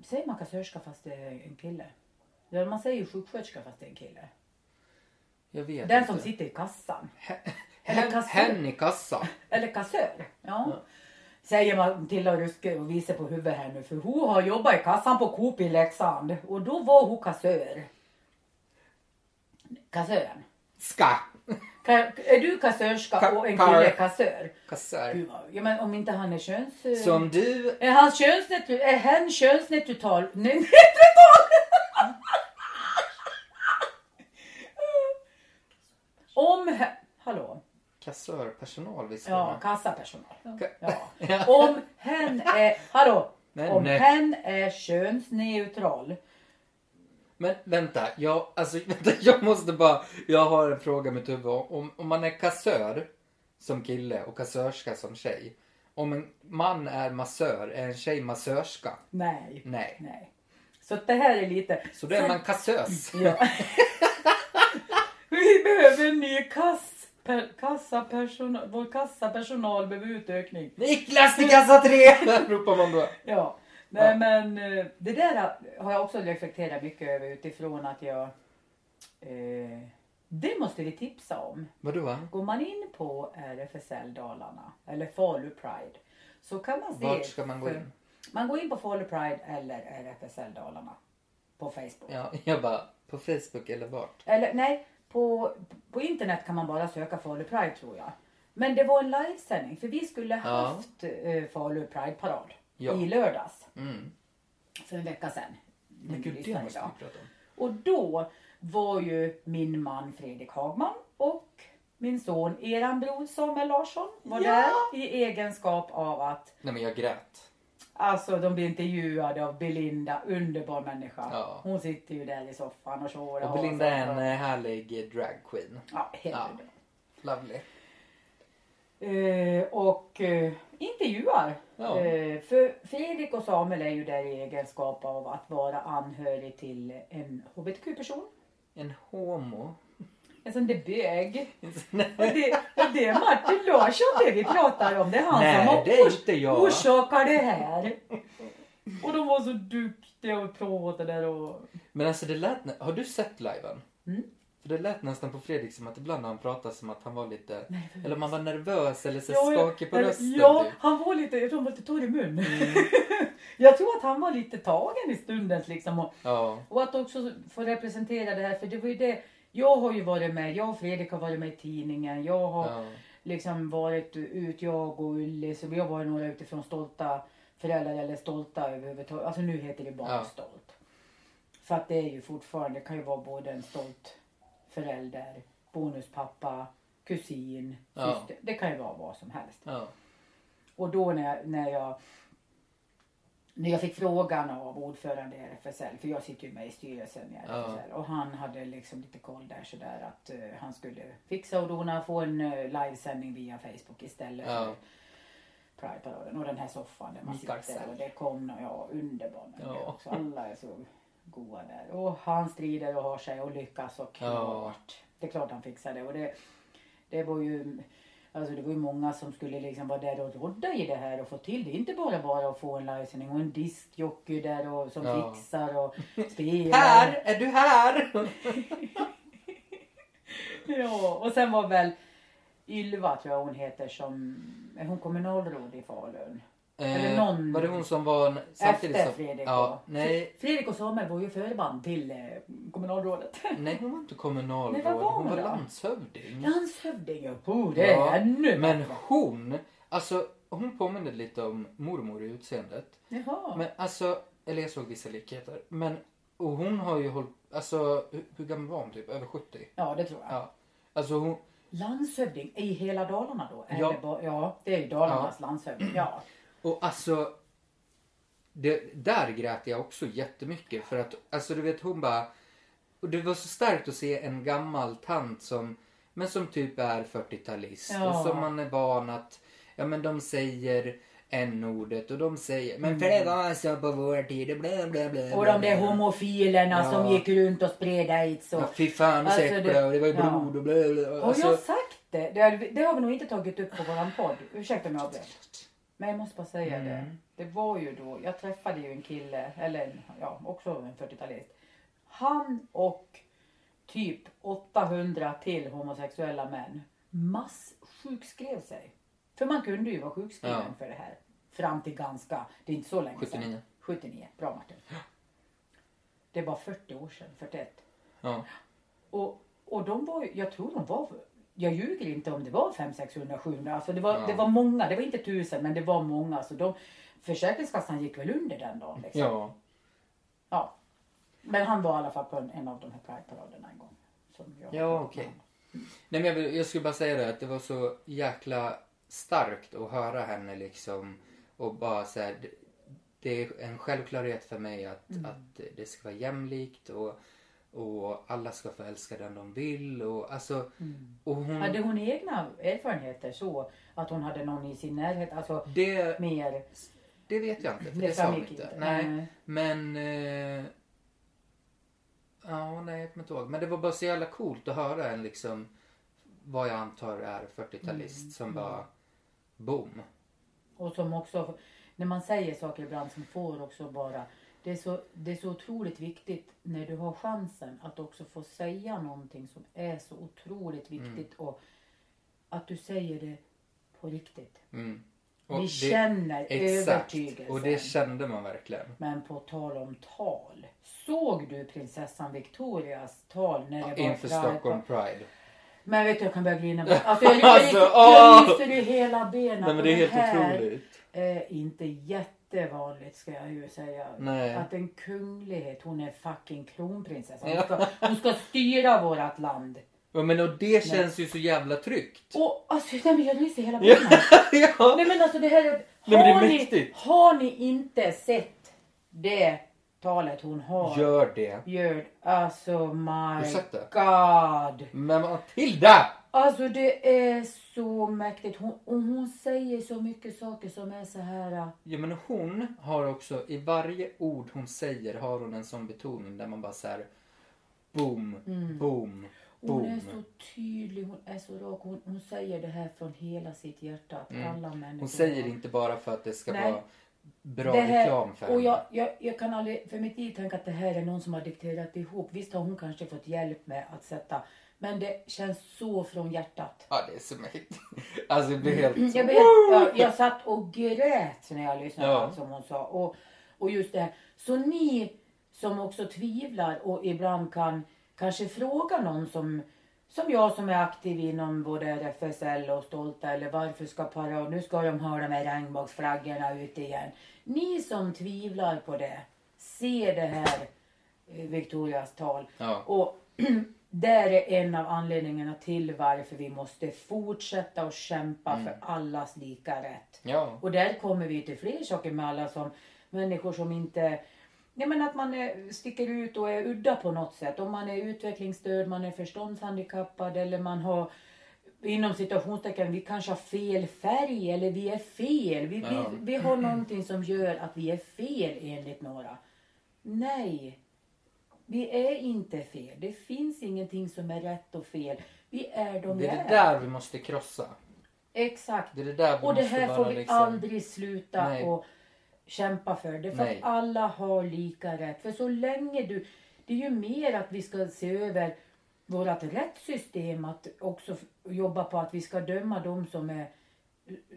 Säger man kassörska fast det är en kille? Ja, man säger ju sjuksköterska fast det är en kille. Jag vet Den inte. som sitter i kassan. Hen, hen i kassa. Eller kassör. Ja. Säger man till och ruske och visar på huvudet här nu. För hon har jobbat i kassan på Coop i Leksand. Och då var hon kassör. Kassören. Ska. Ka är du kassörska Ka- och en kille kassör? Kassör. Gud, Ja men om inte han är köns... Som du. Är han könsneutral? Är hen könsneutral? Nej, neutral! Kassörpersonal visst Ja, kassapersonal. Ka- Ja. Ja. Om hen är, hallå, Men om nej. hen är könsneutral. Men vänta, jag, alltså, vänta, jag måste bara, jag har en fråga med Tove. Om, om man är kassör som kille och kassörska som tjej. Om en man är massör, är en tjej massörska? Nej. Nej. Nej. Så det här är lite... Så då är man kassös. Ja. Vi behöver en ny kass, per, kassapersonal. Vår kassapersonal behöver utökning. Niklas till kassa tre! ropar man då. Ja. Nej Ja. men eh, det där har jag också reflekterat mycket över utifrån att jag... Eh, det måste vi tipsa om. Vadå? Går man in på RFSL Dalarna eller Falu Pride så kan man se... Vart ska man gå för- in? Man går in på Falu Pride eller RFSL Dalarna på Facebook. Ja, jag bara, på Facebook eller vart? Eller nej, på, på internet kan man bara söka Falu Pride tror jag. Men det var en livesändning för vi skulle Ja. haft eh, Falu Pride-parad Ja. i lördags Mm. för en vecka sedan. Men gud, det måste idag. vi prata om. Och då var ju min man Fredrik Hagman och min son eran bror Samuel Larsson var Ja. där i egenskap av att Nej men jag grät. Alltså de blir intervjuade av Belinda, underbar människa. Ja. Hon sitter ju där i soffan och tjorar. Och Belinda är en eh, härlig eh, drag queen. Ja, helt Ja. Lovely. Eh, och eh, intervjuar. Ja. Eh, för Fredrik och Samuel är ju där i egenskap av att vara anhörig till en hbtq-person. En homo. En sån där bög. Och det, och det är Martin Larsson det vi pratar om. Det är han Nej, som har det är ors- inte jag. orsakar det här. Och de var så duktiga och pratade och... Men alltså det lät... Har du sett liven? Mm. För det lät nästan på Fredrik som att ibland när han pratade som att han var lite... Nervös. Eller om han var nervös eller så Ja, skakig på eller- rösten. Ja, typ. han var lite, jag tror han var lite torr i mun. Mm. jag tror att han var lite tagen i stunden liksom. Och, Ja. och att också få representera det här, för det var ju det. Jag har ju varit med, jag och Fredrik har varit med i tidningen. Jag har ja. liksom varit ut, jag och Ulli, så vi har varit några utifrån stolta föräldrar eller stolta överhuvudtaget. Alltså nu heter det bara Ja. stolt. För att det är ju fortfarande, det kan ju vara både en stolt förälder, bonuspappa, kusin, Ja. syster. Det kan ju vara vad som helst. Och då när, när jag när jag fick frågan av ordförande i RFSL, för jag sitter ju med i styrelsen i Ja. RFSL och han hade liksom lite koll där sådär att eh, han skulle fixa och dona, få en uh, livesändning via Facebook istället Ja. för Pride-paraden och den här soffan där man sitter och det kom nå- ja, underbar Ja. också. Alla är så goa där och han strider och har sig och lyckas och Ja. klart. Det är klart han fixar det och det, det var ju Alltså det var ju många som skulle liksom vara där och rodda i det här och få till det. Inte bara bara att få en livesändning och en diskjockey där och som Ja. fixar och spelar. Här! Är du här? Ja, och sen var väl Ylva tror jag hon heter som, är hon kommunalråd i Falun? Eller Eh, någon- Var det hon som var... Samtidigt Efter som, Fredrik Ja, nej, Fredrik och Samuel var ju förband till eh, kommunalrådet. nej, hon var inte kommunalråd. Nej, vad var hon hon var då? landshövding. Landshövding, ja, oh, det är Ja, ännu Men hon, alltså hon påminner lite om mormor i utseendet. Jaha. Men alltså, eller jag såg vissa likheter. Men, och hon har ju hållit, alltså hur, hur gammal var hon typ? Över 70? Ja, det tror jag. Ja. Alltså hon, Landshövding i hela Dalarna då? Ja. Eller bara, ja, det är ju Dalarnas landshövding. Ja. Och alltså. Det, där grät jag också jättemycket för att, alltså du vet hon bara. Och det var så starkt att se en gammal tant som, men som typ är 40-talist. Ja. Och som man är van att, ja men de säger n-ordet och de säger, men för Mm. det var så på vår tid och bla bla bla. Och de där homofilerna Ja. som gick runt och spred aids och... Ja, fy fan Alltså, det- och det var ju ja. blod och bla bla. Har Alltså, jag sagt det? Det har, det har vi nog inte tagit upp på våran podd. Ursäkta om jag avbröt. Men jag måste bara säga det. Mm. Det var ju då, jag träffade ju en kille, eller en- ja, också en 40-talist. Han och typ 800 till homosexuella män masssjukskrev sig. För man kunde ju vara sjukskriven Ja. för det här. Fram till ganska, det är inte så länge 79. sedan. 79. Bra Martin. Det var 40 år sedan, 41. Ja. Och, och de var ju- jag tror de var, jag ljuger inte om det var 500, 600, 700. Alltså det var, Ja. det var många, det var inte tusen men det var många. Så de, Försäkringskassan gick väl under den dagen. Liksom. ja. Ja. Men han var i alla fall på en, en av de här Pride-paraderna en gång. Som jag Ja, okej. Nej, men jag, jag skulle bara säga det att det var så jäkla starkt att höra henne liksom och bara så här, det, det är en självklarhet för mig att, Mm. att det ska vara jämlikt och, och alla ska få älska den de vill och alltså och hon, Mm. Hade hon egna erfarenheter så att hon hade någon i sin närhet? Alltså det, mer? det vet jag inte för Det det, sa hon inte. inte. Nej, Nej. men eh, ja, nej jag kommer inte ihåg. Men det var bara så jävla coolt att höra en liksom vad jag antar är 40-talist Mm, som bara boom. Och som också, när man säger saker ibland som får också bara, det är, så, det är så otroligt viktigt när du har chansen att också få säga någonting som är så otroligt viktigt och att du säger det på riktigt. Mm. Vi det- känner Exakt, övertygelsen. och det kände man verkligen. Men på tal om tal. Såg du prinsessan Victorias tal när det var Inför Pride? Stockholm Pride. Men vet du, jag kan börja grina. Alltså, jag, jag, Alltså, jag, ryser i hela benen. Nej men Och det är helt här otroligt. är inte jättevanligt ska jag ju säga. Nej. Att en kunglighet, hon är fucking kronprinsessa. Hon ska, hon ska styra vårat land. Ja, men och det känns ju så jävla tryggt. Och alltså, nej, men jag ryser hela benen. ja. Nej men alltså det här är... men det är har, ni, har ni inte sett det talet hon har? Gör det. Gör Alltså my god. Men Matilda! Alltså det är så mäktigt. Hon, och hon säger så mycket saker som är så här... äh, Ja men hon har också, i varje ord hon säger har hon en sån betoning där man bara såhär boom, boom, boom. Hon är så tydlig, hon är så rak. Hon, hon säger det här från hela sitt hjärta. Att alla människor Mm. Hon säger har- inte bara för att det ska Nej. vara bra det här, reklam för Och henne. jag, jag, jag kan aldrig för mitt liv tänka att det här är någon som har dikterat ihop. Visst har hon kanske fått hjälp med att sätta. Men det känns så från hjärtat. Ja det är så mäktigt. Alltså det blir helt... Jag, vet, jag, jag satt och grät när jag lyssnade Ja. på allt som hon sa. Och, och just det här. Så ni som också tvivlar och ibland kan kanske fråga någon som som jag som är aktiv inom både RFSL och Stolta eller varför ska parad, nu ska de ha de här regnbågsflaggorna ute igen. Ni som tvivlar på det, se det här eh, Victorias tal. Ja. Och där är en av anledningarna till varför vi måste fortsätta att kämpa för allas lika rätt. Ja. Och där kommer vi till fler saker med alla som människor som inte Nej men att man är, sticker ut och är udda på något sätt. Om man är utvecklingsstörd, man är förståndshandikappad eller man har inom citationstecken, vi kanske har fel färg eller vi är fel. Vi, Ja. vi, vi har någonting som gör att vi är fel enligt några. Nej, vi är inte fel. Det finns ingenting som är rätt och fel. Vi är de Det är det där vi måste krossa. Exakt. Det är det där vi Och det här får vi liksom... aldrig sluta Nej. och kämpa för. Det är för Nej. att alla har lika rätt. För så länge du... Det är ju mer att vi ska se över vårt rättssystem. Att också jobba på att vi ska döma de som är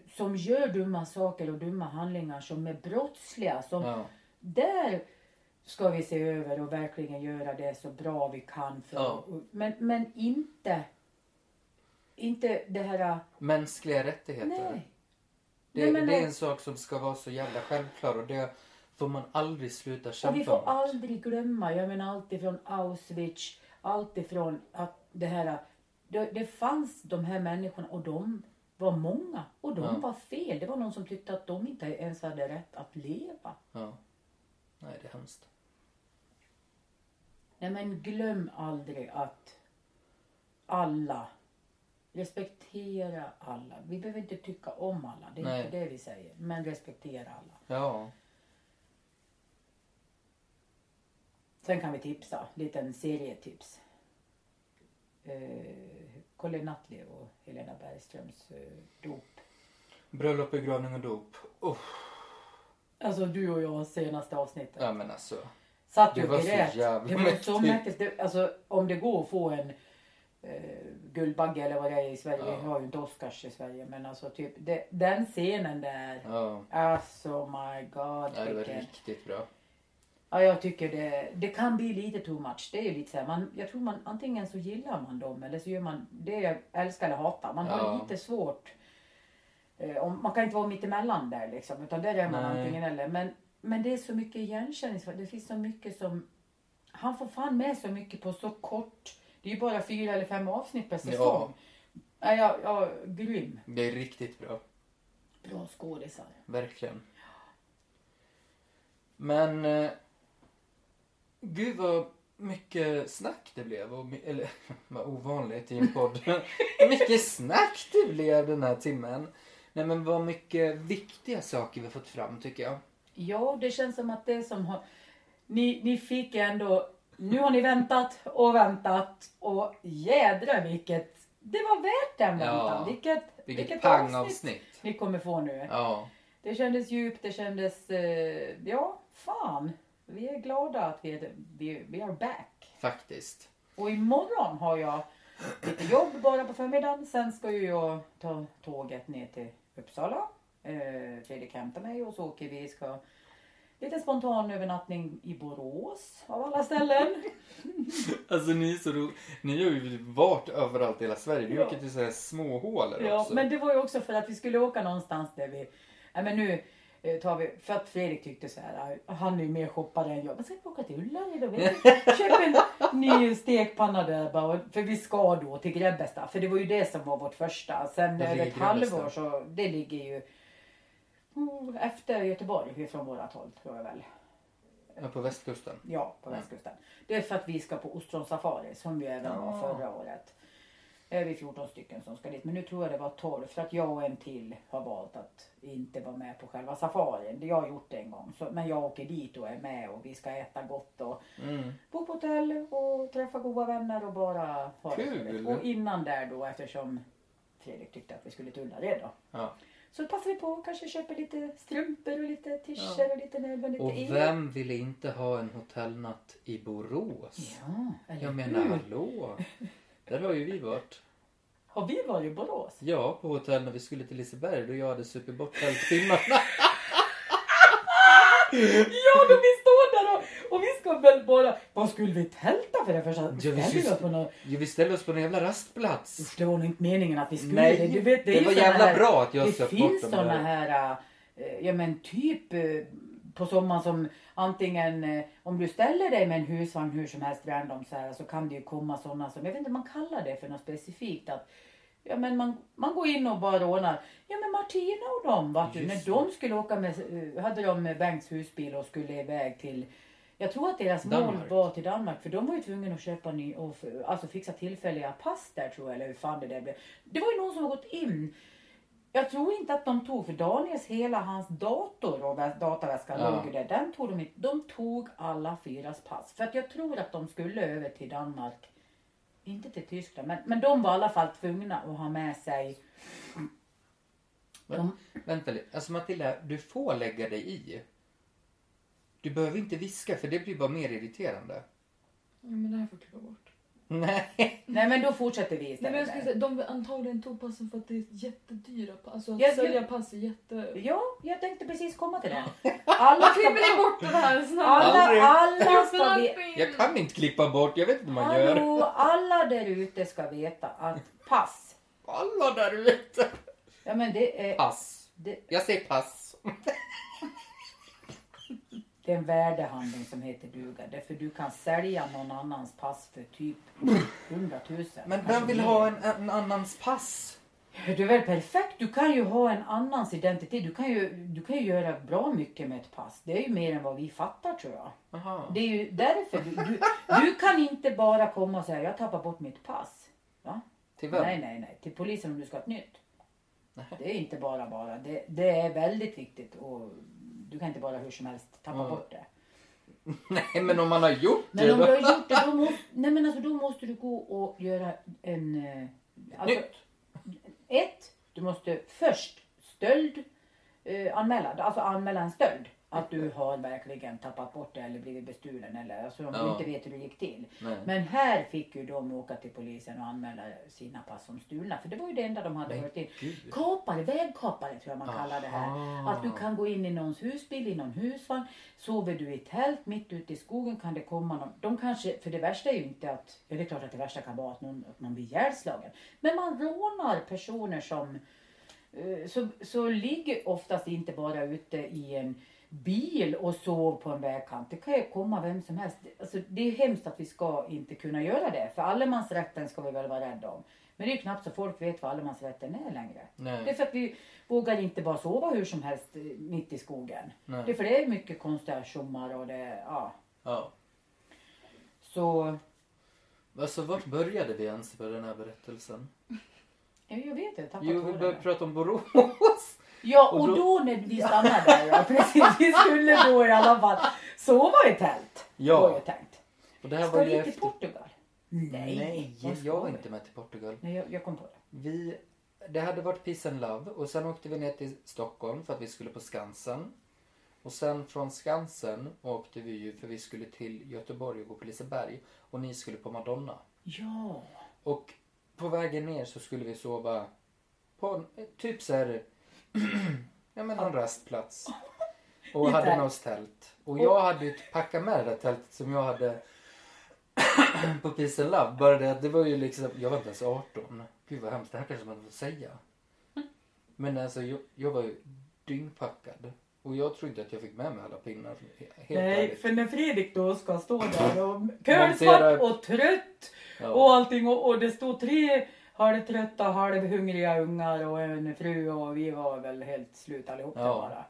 som gör dumma saker och dumma handlingar som är brottsliga. Som, Ja. Där ska vi se över och verkligen göra det så bra vi kan. För, Ja. men, men inte, inte det här... Mänskliga rättigheter. Nej. Det, Nej, men det är en sak som ska vara så jävla självklar och det får man aldrig sluta Och kämpa vi får aldrig glömma, jag menar allt ifrån Auschwitz, allt ifrån att det här, det, det fanns de här människorna och de var många och de Ja. var fel. Det var någon som tyckte att de inte ens hade rätt att leva. Ja. Nej, det är hemskt. Nej men glöm aldrig att alla, respektera alla. Vi behöver inte tycka om alla, det är Nej. inte det vi säger. Men respektera alla. Ja. Sen kan vi tipsa, liten serietips. Eh, Colin Nutley och Helena Bergströms eh, dop. Bröllop, begravning och dop. Oh, Alltså du och jag senaste avsnittet. ja men alltså. Satt ju och var så grät. Det var så mäktigt. mäktigt. Det, alltså om det går att få en eh, Guldbagge eller vad det är i Sverige. Ja. Vi har ju inte Oscars i Sverige men alltså typ det, den scenen där. Ja. Alltså my god. Nej, det var vilken- riktigt bra. Ja, jag tycker det, det kan bli lite too much. Det är ju lite så här, man, jag tror man antingen så gillar man dem eller så gör man det jag älskar eller hatar. Man har Ja. lite svårt. Eh, om, man kan inte vara mitt emellan där liksom, utan där är man Nej. antingen eller. Men, men det är så mycket igenkänning. Det finns så mycket som, han får fan med så mycket på så kort Det är ju bara fyra eller fem avsnitt per säsong. Ja. Ja, ja, grym. Det är riktigt bra. Bra skådisar. Verkligen. Men... Eh, gud vad mycket snack det blev. Och, eller vad ovanligt i en podd. mycket snack det blev den här timmen. Nej men vad mycket viktiga saker vi har fått fram tycker jag. Ja, det känns som att det som har... Ni, ni fick ändå... Nu har ni väntat och väntat och jädra vilket... Det var värt den Ja. väntan. Vilket, Vilket, pangavsnitt. ni kommer få nu. Ja. Det kändes djupt, det kändes... Eh, ja, fan. Vi är glada att vi är, vi, vi är back. Faktiskt. Och imorgon har jag lite jobb bara på förmiddagen. Sen ska ju jag ta tåget ner till Uppsala. Eh, Fredrik hämtar mig och så åker vi. Ska lite spontan övernattning i Borås av alla ställen. Alltså ni är så ro... Ni har ju varit överallt i hela Sverige. Ni Ja. åker till så här små hålor Ja, också. men det var ju också för att vi skulle åka någonstans där vi... Nej men nu eh, tar vi... För att Fredrik tyckte så här, ah, han är ju mer shoppare än jag. Men ska vi åka till Ullared du? Köp en ny stekpanna där bara. och- För vi ska då till Grebbestad. För det var ju det som var vårt första. Sen över ett halvår så det ligger ju efter Göteborg från vårat håll tror jag väl. Ja, på västkusten. Ja, på västkusten. Det är för att vi ska på ostronsafari som vi även var Ja. förra året. Är vi 14 stycken som ska dit. Men nu tror jag det var 12 för att jag och en till har valt att inte vara med på själva safarin. Jag har gjort det en gång. Så, men jag åker dit och är med och vi ska äta gott och Mm. bo på hotell och träffa goda vänner och bara ha det Kul. trevligt. Och innan där då eftersom Fredrik tyckte att vi skulle till Ullared då. Ja. Så passar vi på och kanske köper lite strumpor och lite t-shirts Ja. och lite nödvändigt Och el. vem ville inte ha en hotellnatt i Borås? Ja, eller Jag hur? menar hallå. Där har ju vi varit. Har vi varit i Borås? Ja, på hotell när vi skulle till Liseberg då jag hade supit bort tälttimmarna. Ja, då vi står där och, vi ska väl bara... Vad skulle vi tälta för det första? Ja, vi Ställde skulle- oss på någon... Jo, vi ställde oss på en jävla rastplats. Usch, det var nog inte meningen att vi skulle Nej, det. Du vet, det, det var jävla här, bra att jag Det söp bort finns dem såna där. här, äh, ja men typ äh, på sommaren som antingen äh, om du ställer dig med en husvagn hur som helst random så här så kan det ju komma såna som, jag vet inte man kallar det för något specifikt att Ja men man, man går in och bara rånar. Ja men Martina och de vart ju, när de skulle åka med, eh, hade de Bengts husbil och skulle iväg till jag tror att deras mål Danmark. var till Danmark för de var ju tvungna att köpa ny och alltså fixa tillfälliga pass där tror jag eller hur fan det där blev. Det var ju någon som har gått in. Jag tror inte att de tog för Daniels hela hans dator och vä- dataväska Ja. låg ju där. Den tog de inte. De tog alla fyras pass för att jag tror att de skulle över till Danmark. Inte till Tyskland men, men de var i alla fall tvungna att ha med sig. Men, vänta lite. Alltså Matilda, du får lägga dig i. Du behöver inte viska för det blir bara mer irriterande. Ja, men det här får klippa bort. Nej. Nej men då fortsätter vi Nej, istället. men jag skulle säga, de antagligen tog passen för att det är jättedyra pass. Alltså att Jag- sälja pass är jätte... Ja, jag tänkte precis komma till det. Alla ska, Klipper ni bort den här snabbt? Aldrig. alla, alla ska vi, Jag kan inte klippa bort, jag vet inte hur man gör. Hallå, alla där ute ska veta att pass. Alla där ute. Ja men det är, Pass. det, Jag säger pass. Det är en värdehandling som heter duga. Därför du kan sälja någon annans pass för typ 100 000. Men vem vill ha en, en annans pass? Du är väl perfekt? Du kan ju ha en annans identitet. Du kan ju, du kan ju göra bra mycket med ett pass. Det är ju mer än vad vi fattar tror jag. Aha. Det är ju därför du, du, du kan inte bara komma och säga jag tappar bort mitt pass. Va? Till vem? Nej, nej, nej. Till polisen om du ska ha ett nytt. Nej. Det är inte bara bara. Det, det är väldigt viktigt och du kan inte bara hur som helst tappa Mm. bort det. Nej, men om man har gjort Men det om då? du har gjort det då måste, nej men alltså, då måste du gå och göra en... eh, Alltså, Nytt. ett, du måste först stöld eh, anmäla. Alltså anmäla en stöld. Att du har verkligen tappat bort det eller blivit bestulen eller alltså om du Ja. inte vet hur det gick till. Nej. Men här fick ju de åka till polisen och anmäla sina pass som stulna. För det var ju det enda de hade hört in. gud. Kapare, vägkapare tror jag man kallar det här. Aha. Att du kan gå in i någons husbil, i någon husvagn. Sover du i tält mitt ute i skogen kan det komma någon. De kanske, för det värsta är ju inte att, ja det är klart att det värsta kan vara att någon, att man blir ihjälslagen. Men man rånar personer som, eh, så, så ligger oftast inte bara ute i en bil och sov på en vägkant. Det kan ju komma vem som helst. Alltså, det är hemskt att vi ska inte kunna göra det. För allemansrätten ska vi väl vara rädda om. Men det är ju knappt så folk vet vad allemansrätten är längre. Det är Nej. för att vi vågar inte bara sova hur som helst eh, mitt i skogen. Nej. Det är för det är mycket konstiga tjommar och det, ja. Ja. Så, Alltså vart började vi ens med den här berättelsen? ja, jag vet inte, jag tappade Jo, vi började prata om Borås. Ja, och och då- då när vi stannade där, ja, precis. Vi skulle då i alla fall sova i tält. Ja. Var jag tänkt. Och det här Ska var vi ju till efter... Portugal? Nej. Nej, ska jag var inte med till Portugal. Nej, jag, jag kom på det. Vi, det hade varit Peace and Love och sen åkte vi ner till Stockholm för att vi skulle på Skansen. Och sen från Skansen åkte vi ju för vi skulle till Göteborg och gå på Liseberg. Och ni skulle på Madonna. Ja. Och på vägen ner så skulle vi sova på typ så här, ja men en rastplats. Och hade något tält. Och jag hade ju packat med det där tältet som jag hade på Peace and Love. Bara det att det var ju liksom, jag var inte ens 18. Gud vad hemskt, det här kanske man får säga. Men alltså jag, jag var ju dyngpackad. Och jag tror inte att jag fick med mig alla pinnar. Helt Nej, ärligt. för när Fredrik då ska stå där och kölsvart och trött Ja. och allting och, och det stod tre halvtrötta, halvhungriga ungar och en fru och vi var väl helt slut allihop Ja. bara.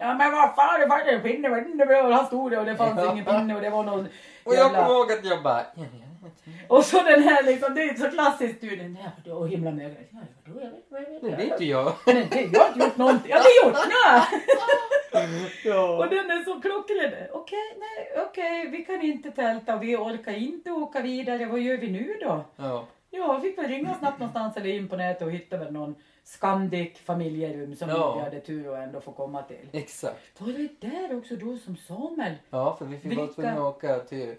Ja men vad fan, det fanns en pinne, vad det var, han stod och det fanns Ja. ingen pinne och det var någon Och jag jävla... kommer ihåg att jag bara... Och så den här liksom, det är så klassiskt du, den här då himla med ögonen. Ja, vadå, jag vet, vad jag vet. Det vet ju jag. Men det, jag har inte gjort någonting. Jag har inte gjort! Ja. Och den är så klockren. Okej, nej, okej, vi kan inte tälta och vi orkar inte åka vidare. Vad gör vi nu då? Ja. Ja, jag fick väl ringa snabbt någonstans eller in på nätet och hitta väl någon Scandic familjerum som Ja. vi hade tur att ändå få komma till. Exakt. Var det där också då som Samuel? Ja, för vi fick vara tvungna att åka till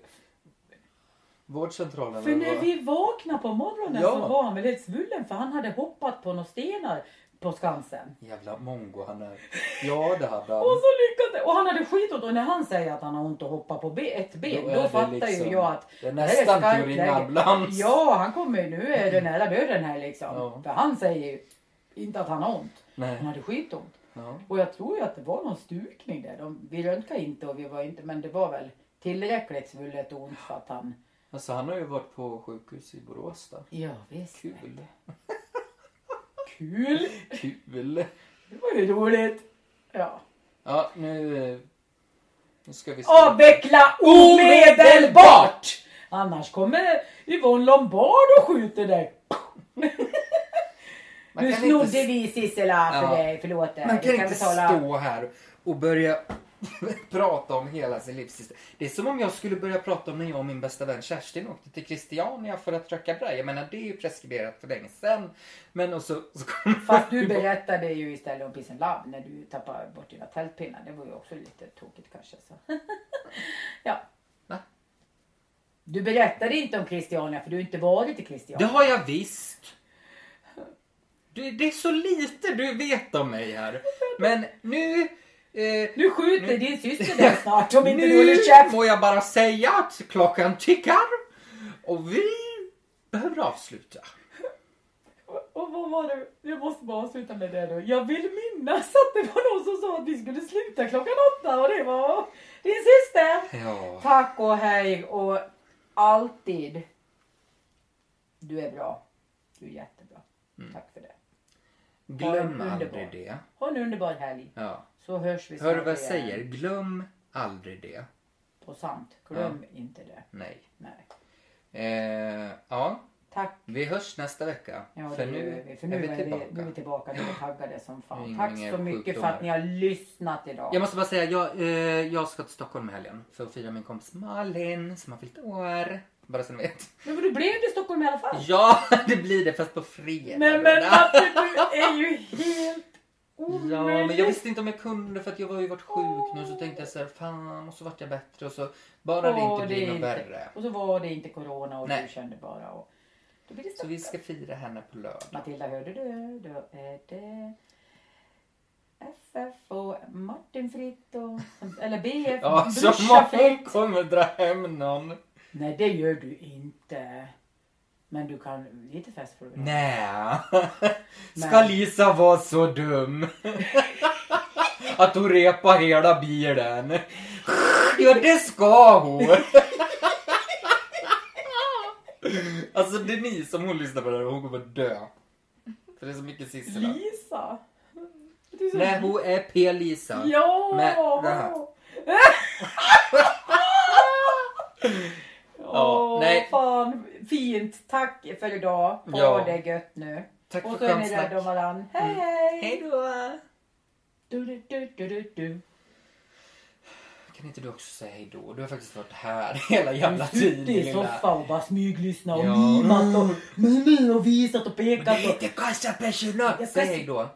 vårdcentralen. För när vi vaknade på morgonen Ja. så var han väl helt svullen för han hade hoppat på några stenar på Skansen. Jävla mongo han är. Ja, det hade han. Och så lyckades Och han hade skitont och när han säger att han har ont att hoppa på be- ett ben Då då, är det fattar liksom- ju jag att Det är det nästan skarpt att ringa ambulans. Ja, han kommer ju, nu är det nära döden här liksom. Ja. För han säger ju inte att han har ont. Han Nej. hade skitont. Ja. Och jag tror ju att det var någon stukning där. De, vi röntgade inte och vi var inte, men det var väl tillräckligt svullet och ont för att han... Alltså han har ju varit på sjukhus i Borås då. Ja visst. Kul. Kul! Kul. Det var ju roligt. Ja. Ja, nu... Nu ska vi se. Avveckla omedelbart! Annars kommer Yvonne Lombard och skjuter dig. Man Nu kan snodde inte, vi Sissela för Ja. dig, förlåt. man Vi kan inte betala- stå här och börja prata om hela sin livshistoria. Det är som om jag skulle börja prata om när jag och min bästa vän Kerstin åkte till Christiania för att röka braj. Jag menar, det är ju preskriberat för länge sedan. Men och så, så Fast du berättade ju istället om Peace and Love när du tappade bort dina tältpinnar. Det var ju också lite tokigt kanske. Så. ja. Va? Du berättade inte om Christiania för du har inte varit i Det Christiania. har jag visst. Du, det är så lite du vet om mig här. Men nu... Eh, Nu skjuter Nu- din syster dig snart om inte du nu håller käft. må jag bara säga att klockan tickar. Och vi behöver avsluta. Och vad var det? Jag måste bara avsluta med det då. Jag vill minnas att det var någon som sa att vi skulle sluta klockan åtta och det var din syster. Ja. Tack och hej och alltid. Du är bra. Du är jättebra. Mm. Tack för det. Glöm aldrig det. Ha en underbar helg. Ja. Så hörs vi Hör du snart vad jag igen. säger? Glöm aldrig det. Och sant. Glöm inte det. Nej. Nej. Eh, ja, Tack. vi hörs nästa vecka. Ja, för det nu gör vi. För nu är vi nu tillbaka. är vi tillbaka. Nu är vi taggade som fan. Ingen- Tack ingen så mycket för sjukdomar. att ni har lyssnat idag. Jag måste bara säga, jag, eh, jag ska till Stockholm i helgen för att fira min kompis Malin som har fyllt år. Bara så ni vet. Men du blev till Stockholm i alla fall. Ja, det blir det fast på fredag. Nej men Matte du är ju helt Ja, men jag visste inte om jag kunde för att jag var ju varit sjuk nu så tänkte jag så här, fan och så vart jag bättre och så bara det inte blir något värre. Och så var det inte corona och Nej. du kände bara. Och då blir det Så vi ska fira henne på lördag. Matilda, hörde du? Då är det FF och Martin Fritt och... Eller BF. Ja, som kommer dra hem någon. Nej, det gör du inte. Men du kan lite fest får du väl ha. Nej. Ska Men- Lisa vara så dum? att hon repar hela bilen. Ja, det ska hon. Alltså Denise, om hon lyssnar på det här, hon kommer dö. För det är så mycket Sissela. Lisa. Är så- Nej, hon är P-Lisa. Ja! Med det här. Åh, nej. fan. Fint. Tack för idag. Åh, Ja. det gött nu. Tack Och för så är ni rädda om varandra. Hej, hej! Hej då! Du, du, du, du, du, du. Kan inte du också säga hej då? Du har faktiskt varit här hela jävla tiden. sitter i lilla. soffan och bara smyglyssnar och Ja. mimat och, och visat och pekat. Och, kassapersonal! Säg hej då.